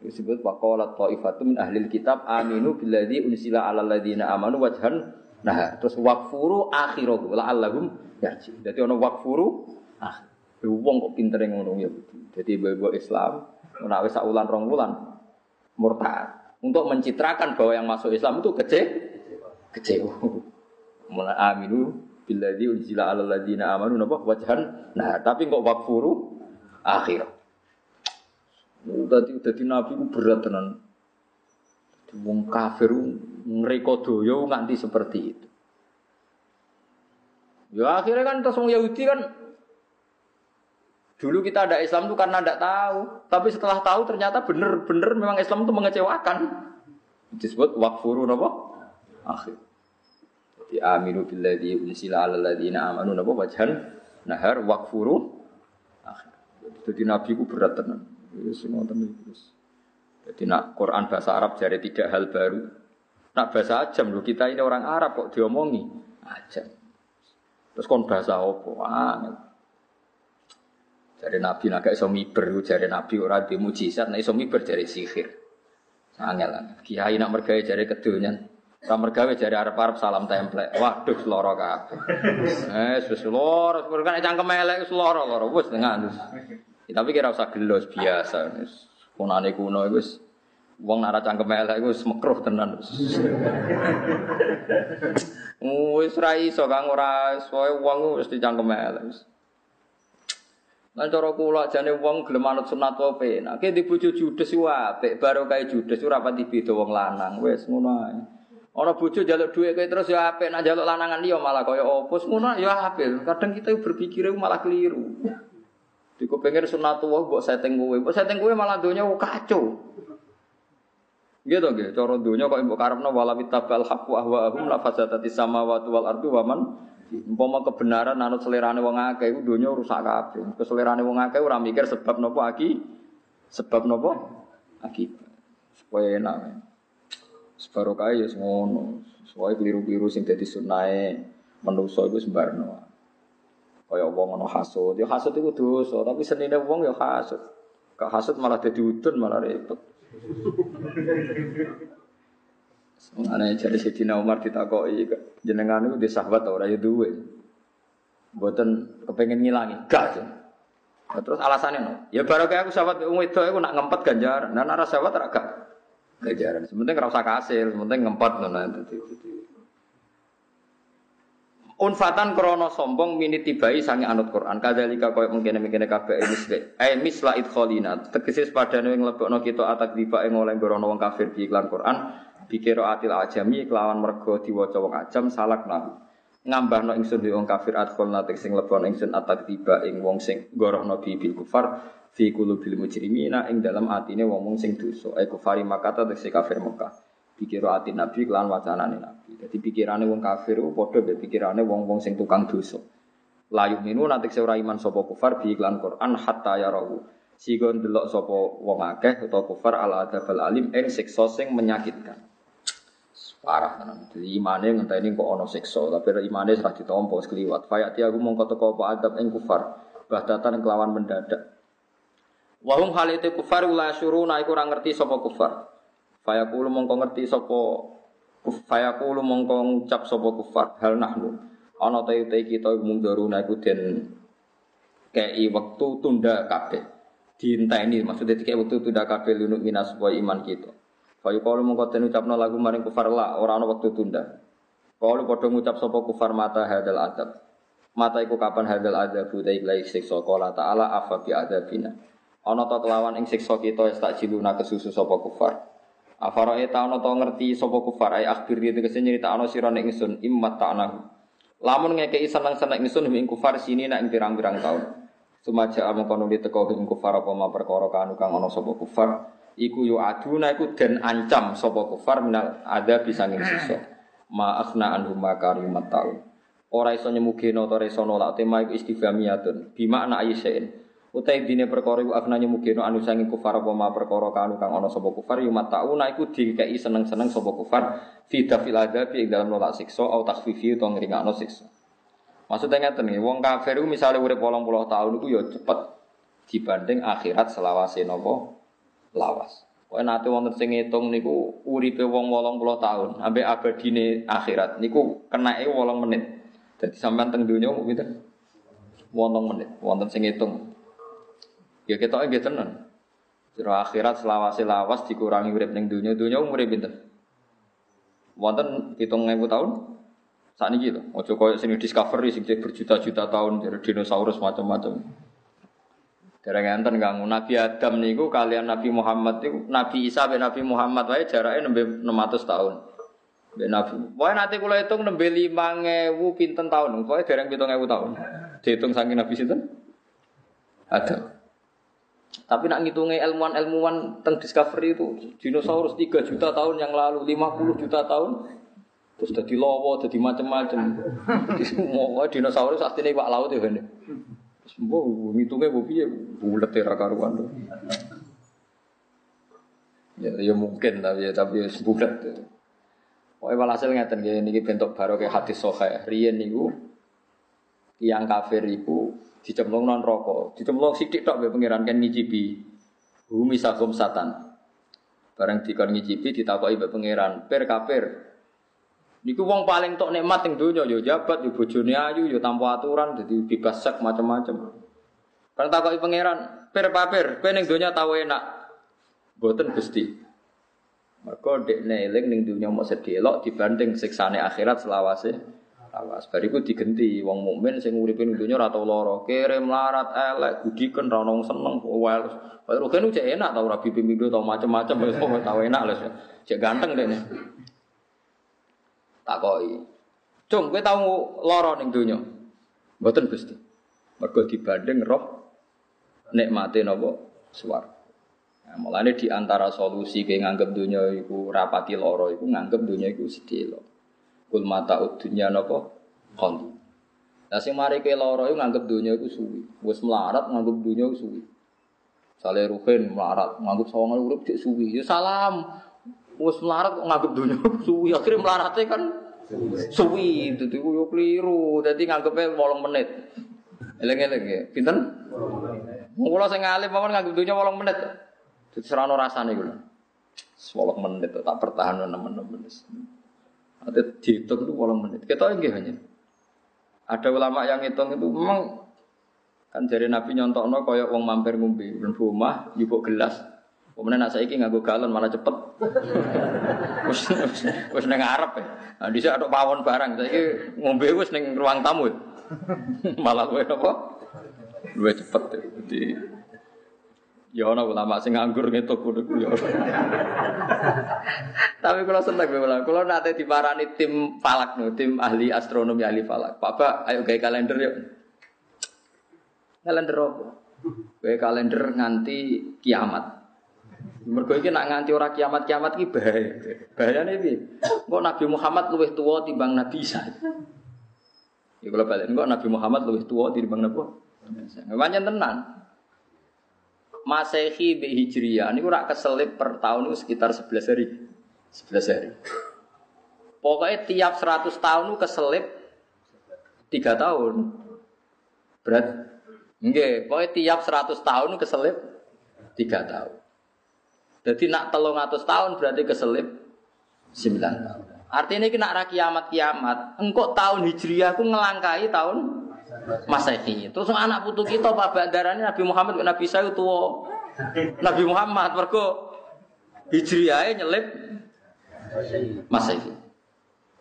disebut waqalat ta'ifatum min ahlil kitab aminu billadzi unsila ala alladziina amanu wajhan Nah, terus wakfuru akhirahu la'allahum yarji. Jadi ono wakfuru ah wong kok pinter ngono ya. Jadi ibu Islam menawi saulan rong wulan murtad untuk mencitrakan bahwa yang masuk Islam itu kece kecewa. Mulai aminu billadzi unzila 'alal ladzina amanu napa wajhan. Nah, tapi kok wakfuru akhir. Dadi dadi nabi ku berat tenan. Wong kafir ngreka doya nganti seperti itu. Ya akhirnya kan terus wong Yahudi kan Dulu kita ada Islam itu karena tidak tahu, tapi setelah tahu ternyata benar-benar memang Islam itu mengecewakan. Disebut wakfuru napa? Akhir. Jadi aminu billadzi unsila ala ladzina amanu napa wajhan nahar wakfuru akhir. Jadi nabi ku berat tenan. Wis iki. Jadi nak Quran bahasa Arab jadi tidak hal baru. Nak bahasa ajam loh kita ini orang Arab kok diomongi ajam. Terus kon bahasa apa? Angel. Jadi Nabi nak iso miber, jadi Nabi ora di mujizat, nah iso miber jadi sihir. Angel Kiai nak mergawe jadi kedulnya. Ora mergawe jadi Arab-Arab salam template. Waduh seloro kabeh. Eh wis seloro, kan cangkem elek seloro loro wis tengah. Tapi kira usah gelos biasa. Kunane kuno wis Wong nara cangkem elek iku semekruh tenan. Wis ra iso kang ora soe wong wis dicangkem elek. Lan cara kula jane wong gelem manut sunat wae penak. Ki di bojo judes ku apik, baro kae judes ora pati beda wong lanang. Wis ngono ae. Ora bojo njaluk dhuwit terus ya apik, nak njaluk lanangan liya malah kaya opo. Ngono ya apik. Kadang kita berpikir malah keliru. Diku pengen sunatullah buat setting kowe. Mbok setting kowe malah donya kacau. Gitu nggih, cara donya kok mbok karepno wala bitabal haqqu ahwaahum la fasadati samawati wal ardu wa man umpama kebenaran anut selerane wong akeh iku donya rusak kabeh. Keselerane wong akeh ora mikir sebab napa aki sebab napa akibat. Supaya enak. Sebarokah ya ngono. Supaya keliru-keliru sing dadi sunahe manusa iku sembarno. Kaya wong ana hasud, ya hasud iku dosa, tapi senine wong ya hasud. Kak hasud malah dadi udun malah repot. Ana jadi Sayyidina Umar ditakoki jenengan itu di sahabat ora ya duwe. Mboten kepengin ngilangi, gak. Nah, terus alasannya no, ya baru kayak aku sahabat wong itu aku nak ngempet ganjaran, nah nara sahabat gak ganjaran. Sementing ora usah kasil, sementing ngempet no nah Unfatan krono sombong mini tibai sangi anut Quran. Kadzalika koyo mungkin mungkin kabeh misle. Eh misla idkholina. Tegese sepadane nglebokno kita atak diba ing oleh grono wong kafir di iklan Quran. Bikira atil ajami kelawan mergo diwaca wong ajam salak nabi. Ngambahno ingsun di wong kafir adkholna tek sing lebon ingsun atak tiba ing wong sing gorohno bi bil kufar fi qulubil mujrimina ing dalam atine wong-wong sing dosa. Ai kufari makata tek kafir Mekah. Pikiro ati nabi kelan wacanane nabi. Jadi pikirane wong kafir ku padha be pikirane wong-wong sing tukang dosa. Layu minu nanti ora iman sapa kufar bi iklan Quran hatta yarahu. Sigo ndelok sapa wong akeh utawa kufar ala adzabal alim ing siksa sing menyakitkan. Parah tenan. Jadi imane ngenteni kok ana siksa, tapi imane ora ditampa wis kliwat. Fayati aku mongko teko apa adab ing kufar. Bahdatan kelawan mendadak. Wahum hal itu kufar la syuruna iku ora ngerti sapa kufar. Fayaqulu mongko ngerti sapa Fayaqulu mongko ngucap sapa kufar? Hal nahnu. Ana ta te kita mungdaruna iku den kei wektu tunda kabeh. Diinteni maksudnya dikei wektu tunda kabeh lunuk minas supaya iman kita. Fayaqulu mongko den ucapno lagu maring kufar la ora ana wektu tunda. Kalau padha ngucap sapa kufar mata hadal adab Mata iku kapan hadal adab budai lai siksa. Qala ta'ala afa bi adabina Ana ta kelawan ing siksa kita tak jiluna kesusu sapa kufar Afara eta ana to ngerti sapa kufar ay akhir dia tegese nyritakno sira nek ingsun immat ta'nahu. Lamun ngekeki seneng-seneng ingsun ing kufar sini nek ing pirang-pirang taun. Sumaja amung kono teko ing kufar apa ma perkara kanu kang ana sapa kufar iku yo aduna iku den ancam sapa kufar minal ada bisa ing sisa. Ma akhna anhum makarimat taun. Ora iso nyemugeno ora iso nolak tema iku istifhamiyatun. Bima ana ayisain. Utai dine perkara iku afnanya mugeno anu sangi kufar apa ma perkara kanu kang ana sapa kufar yu matauna iku dikei seneng-seneng sapa kufar fi dafil adabi ing dalam nolak siksa au takhfifi utawa ngringakno siksa. Maksudnya ngeten nih, wong kafir iku misale urip 80 tahun iku ya cepet dibanding akhirat selawase napa lawas. Kok nate wonten sing ngitung niku uripe wong 80 tahun ambek abadine akhirat niku kenake 8 menit. Jadi sampean teng donya pinten? 8 menit, wonten sing ngitung. Ya kita nggih tenan. Jero akhirat selawase lawas dikurangi urip ning dunya, dunya umure pinten? Wonten 7000 tahun? Saat ini gitu, ojo koyo sini discovery sing berjuta-juta tahun dari dinosaurus macam-macam. Dereng enten kang Nabi Adam niku kalian Nabi Muhammad niku Nabi Isa ben Nabi Muhammad wae jarake nembe 600 tahun. Ben Nabi. Wae nanti kula hitung nembe 5000 pinten tahun. Pokoke dereng 7000 tahun. Dihitung saking Nabi sinten? Adam. Tapi nak ngitungnya ilmuwan-ilmuwan tentang discovery itu dinosaurus 3 juta tahun yang lalu, 50 juta tahun terus jadi lowo, jadi macam-macam. Semua dinosaurus artinya pak laut ya kan. Semua ngitungnya bu piye bulat ya karuan tuh. Ya, ya mungkin tapi ya tapi ya bulat. Pokoknya walhasil ngeten ini bentuk baru kayak hati sohe. Rian niku yang kafir itu dicemplung non rokok, dicemplung sidik tok be pangeran kan ngicipi. Bumi sagum satan. Barang dikon ngicipi ditakoki be pangeran, per kafir. Niku wong paling tok nikmat ning donya yo jabat yo bojone ayu yo tanpa aturan dadi bebas sek macam-macam. Barang takoki pangeran, per kafir, kowe ning donya tau enak. Boten Gusti. Mergo dekne eling ning mau sedelok dibanding siksane akhirat selawase awas. Bariku digenti wong mukmin sing uripe ning donya ora tau lara, kere melarat elek, gudiken ra ono seneng, wel. Kaya rugen cek enak tau rabi pemimpin tau macam-macam wis tau enak lho. Cek ganteng dene. Takoki. Cung, kowe tau lara ning donya? Mboten Gusti. Mergo dibanding roh nikmate napa swarga. Nah, mulane di antara solusi ke nganggep dunia iku rapati loro iku nganggep dunia iku sedih Kul mata dunya napa kondi. Lah sing mari ke loro iku nganggep dunia iku suwi. Wis melarat nganggep dunia iku suwi. Sale Ruhin melarat nganggep sawangan urip cek suwi. Ya salam. Wis melarat nganggep dunia suwi. Akhirnya melarate kan suwi. Dadi ku yo keliru. Dadi nganggepe 8 menit. Eleng-eleng ya. Pinten? Wong kula sing alim mawon nganggep dunia 8 menit. Jadi serano rasane. 8 menit tak pertahan 6 menit. Ada dihitung itu 8 menit. Kita nggih hanya. Ada ulama yang hitung itu memang kan dari Nabi nyontokno kaya wong mampir ngombe ben rumah nyupuk gelas. Kemudian nak saiki nganggo galon malah cepet. Wis wis ning ngarep ya. Nah dhisik ada pawon barang saiki ngombe wis ning ruang tamu. malah luwe apa? Luwe cepet. Jadi Ya ana ulama sing nganggur ngetuk ngono ya. Tapi kalau seneng kula, kula nate diparani tim falak no, tim ahli astronomi ahli falak. Papa, ayo gawe kalender yuk. Kalender apa? Gawe kalender nganti kiamat. Mergo iki nak nganti ora kiamat-kiamat iki bahaya. Bahayane piye? Kok Nabi Muhammad luwih tuwa timbang Nabi Isa. Ya kula balik, kok Nabi Muhammad luwih tuwa timbang Nabi. Pancen tenan. Masehi bi Hijriyah ini ora keselip per tahun itu sekitar 11 hari. 11 hari. Pokoknya tiap 100 tahun keselip 3 tahun. Berat. Enggak, pokoknya tiap 100 tahun keselip 3 tahun. Jadi nak telung atus tahun berarti keselip 9 tahun. Artinya ini nak kiamat kiamat. Engkau tahun hijriah aku ngelangkai tahun Masehi. Terus anak putu kita Pak Bandarane Nabi Muhammad Nabi saya tua. Nabi Muhammad mergo Hijriah nyelip Masehi.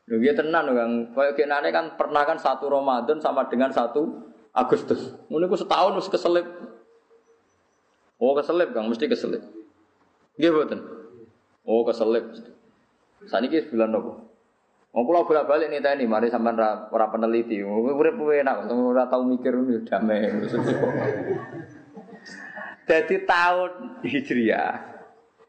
Lho dia tenan kan, kayak kenane kan pernah kan satu Ramadan sama dengan satu Agustus. Ngono ku setahun wis keselip. Oh keselip Kang, mesti keselip. Nggih mboten. Oh keselip. Saniki bulan nopo? Wong kula bolak-balik nih tadi, mari sampean ora, ora peneliti. Urip enak, ora tau mikir ngono damai. Jadi tahun Hijriah.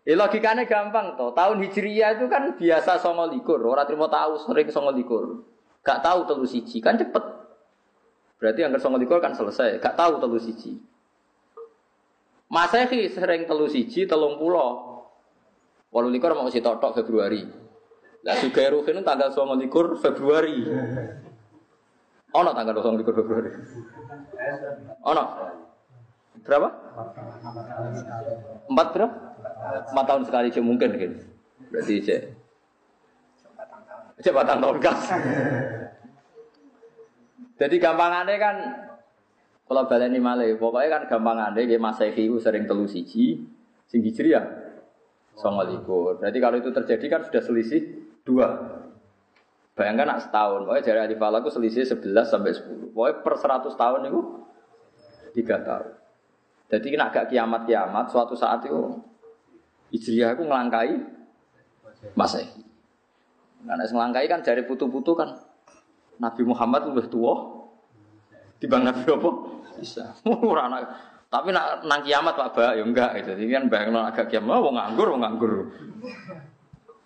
Ya logikanya gampang toh. Tahun Hijriah itu kan biasa songo likur. Orang terima tahu sering songo likur. Gak tahu telu siji kan cepet. Berarti yang songo likur kan selesai. Gak tahu telu siji. Masehi sering telu siji telung pulau. Walau likur mau si totok Februari. Lah juga Ruhin tanggal 29 Februari. Ono tanggal 29 Februari. Ono. Berapa? Empat berapa? Empat tahun sekali cek mungkin kan. Berarti cek. Cek batang tahun kas. Jadi gampangannya kan kalau baleni malih, pokoknya kan gampangannya kayak Masehi sering telu siji, ya. Songo likur. Berarti kalau itu terjadi kan sudah selisih Dua. Bayangkan nak setahun, pokoknya dari Alif Falak selisih 11 sampai 10. Pokoknya per 100 tahun itu 3 tahun. Jadi kena agak kiamat-kiamat, suatu saat itu Hijriah itu ngelangkai Masehi. Karena ngelangkai kan dari putu-putu kan Nabi Muhammad lebih tua bang Nabi apa? Bisa. anak. Tapi nak nang kiamat Pak Ba ya enggak gitu. Jadi kan bayang agak kiamat, oh nganggur, oh nganggur.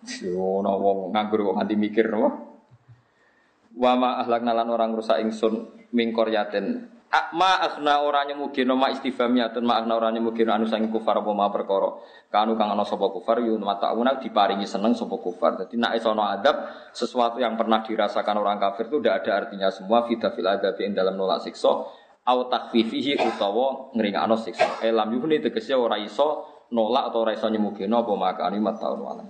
Yo wong nganggur kok nganti mikir no. Wa ma ahlakna lan orang rusak ingsun mingkor yaten. Ma akhna ora nyemugino ma istifhamiyatun ma akhna ora nyemugino anu sang kufar apa ma perkara. Kanu kang ana sapa kufar yu matauna diparingi seneng sapa kufar. Dadi nek iso adab sesuatu yang pernah dirasakan orang kafir itu tidak ada artinya semua fida fil adab dalam nolak siksa au takfifihi utawa ngringakno siksa. Elam yuhni tegese ora iso nolak atau ora iso nyemugino apa mataun walam.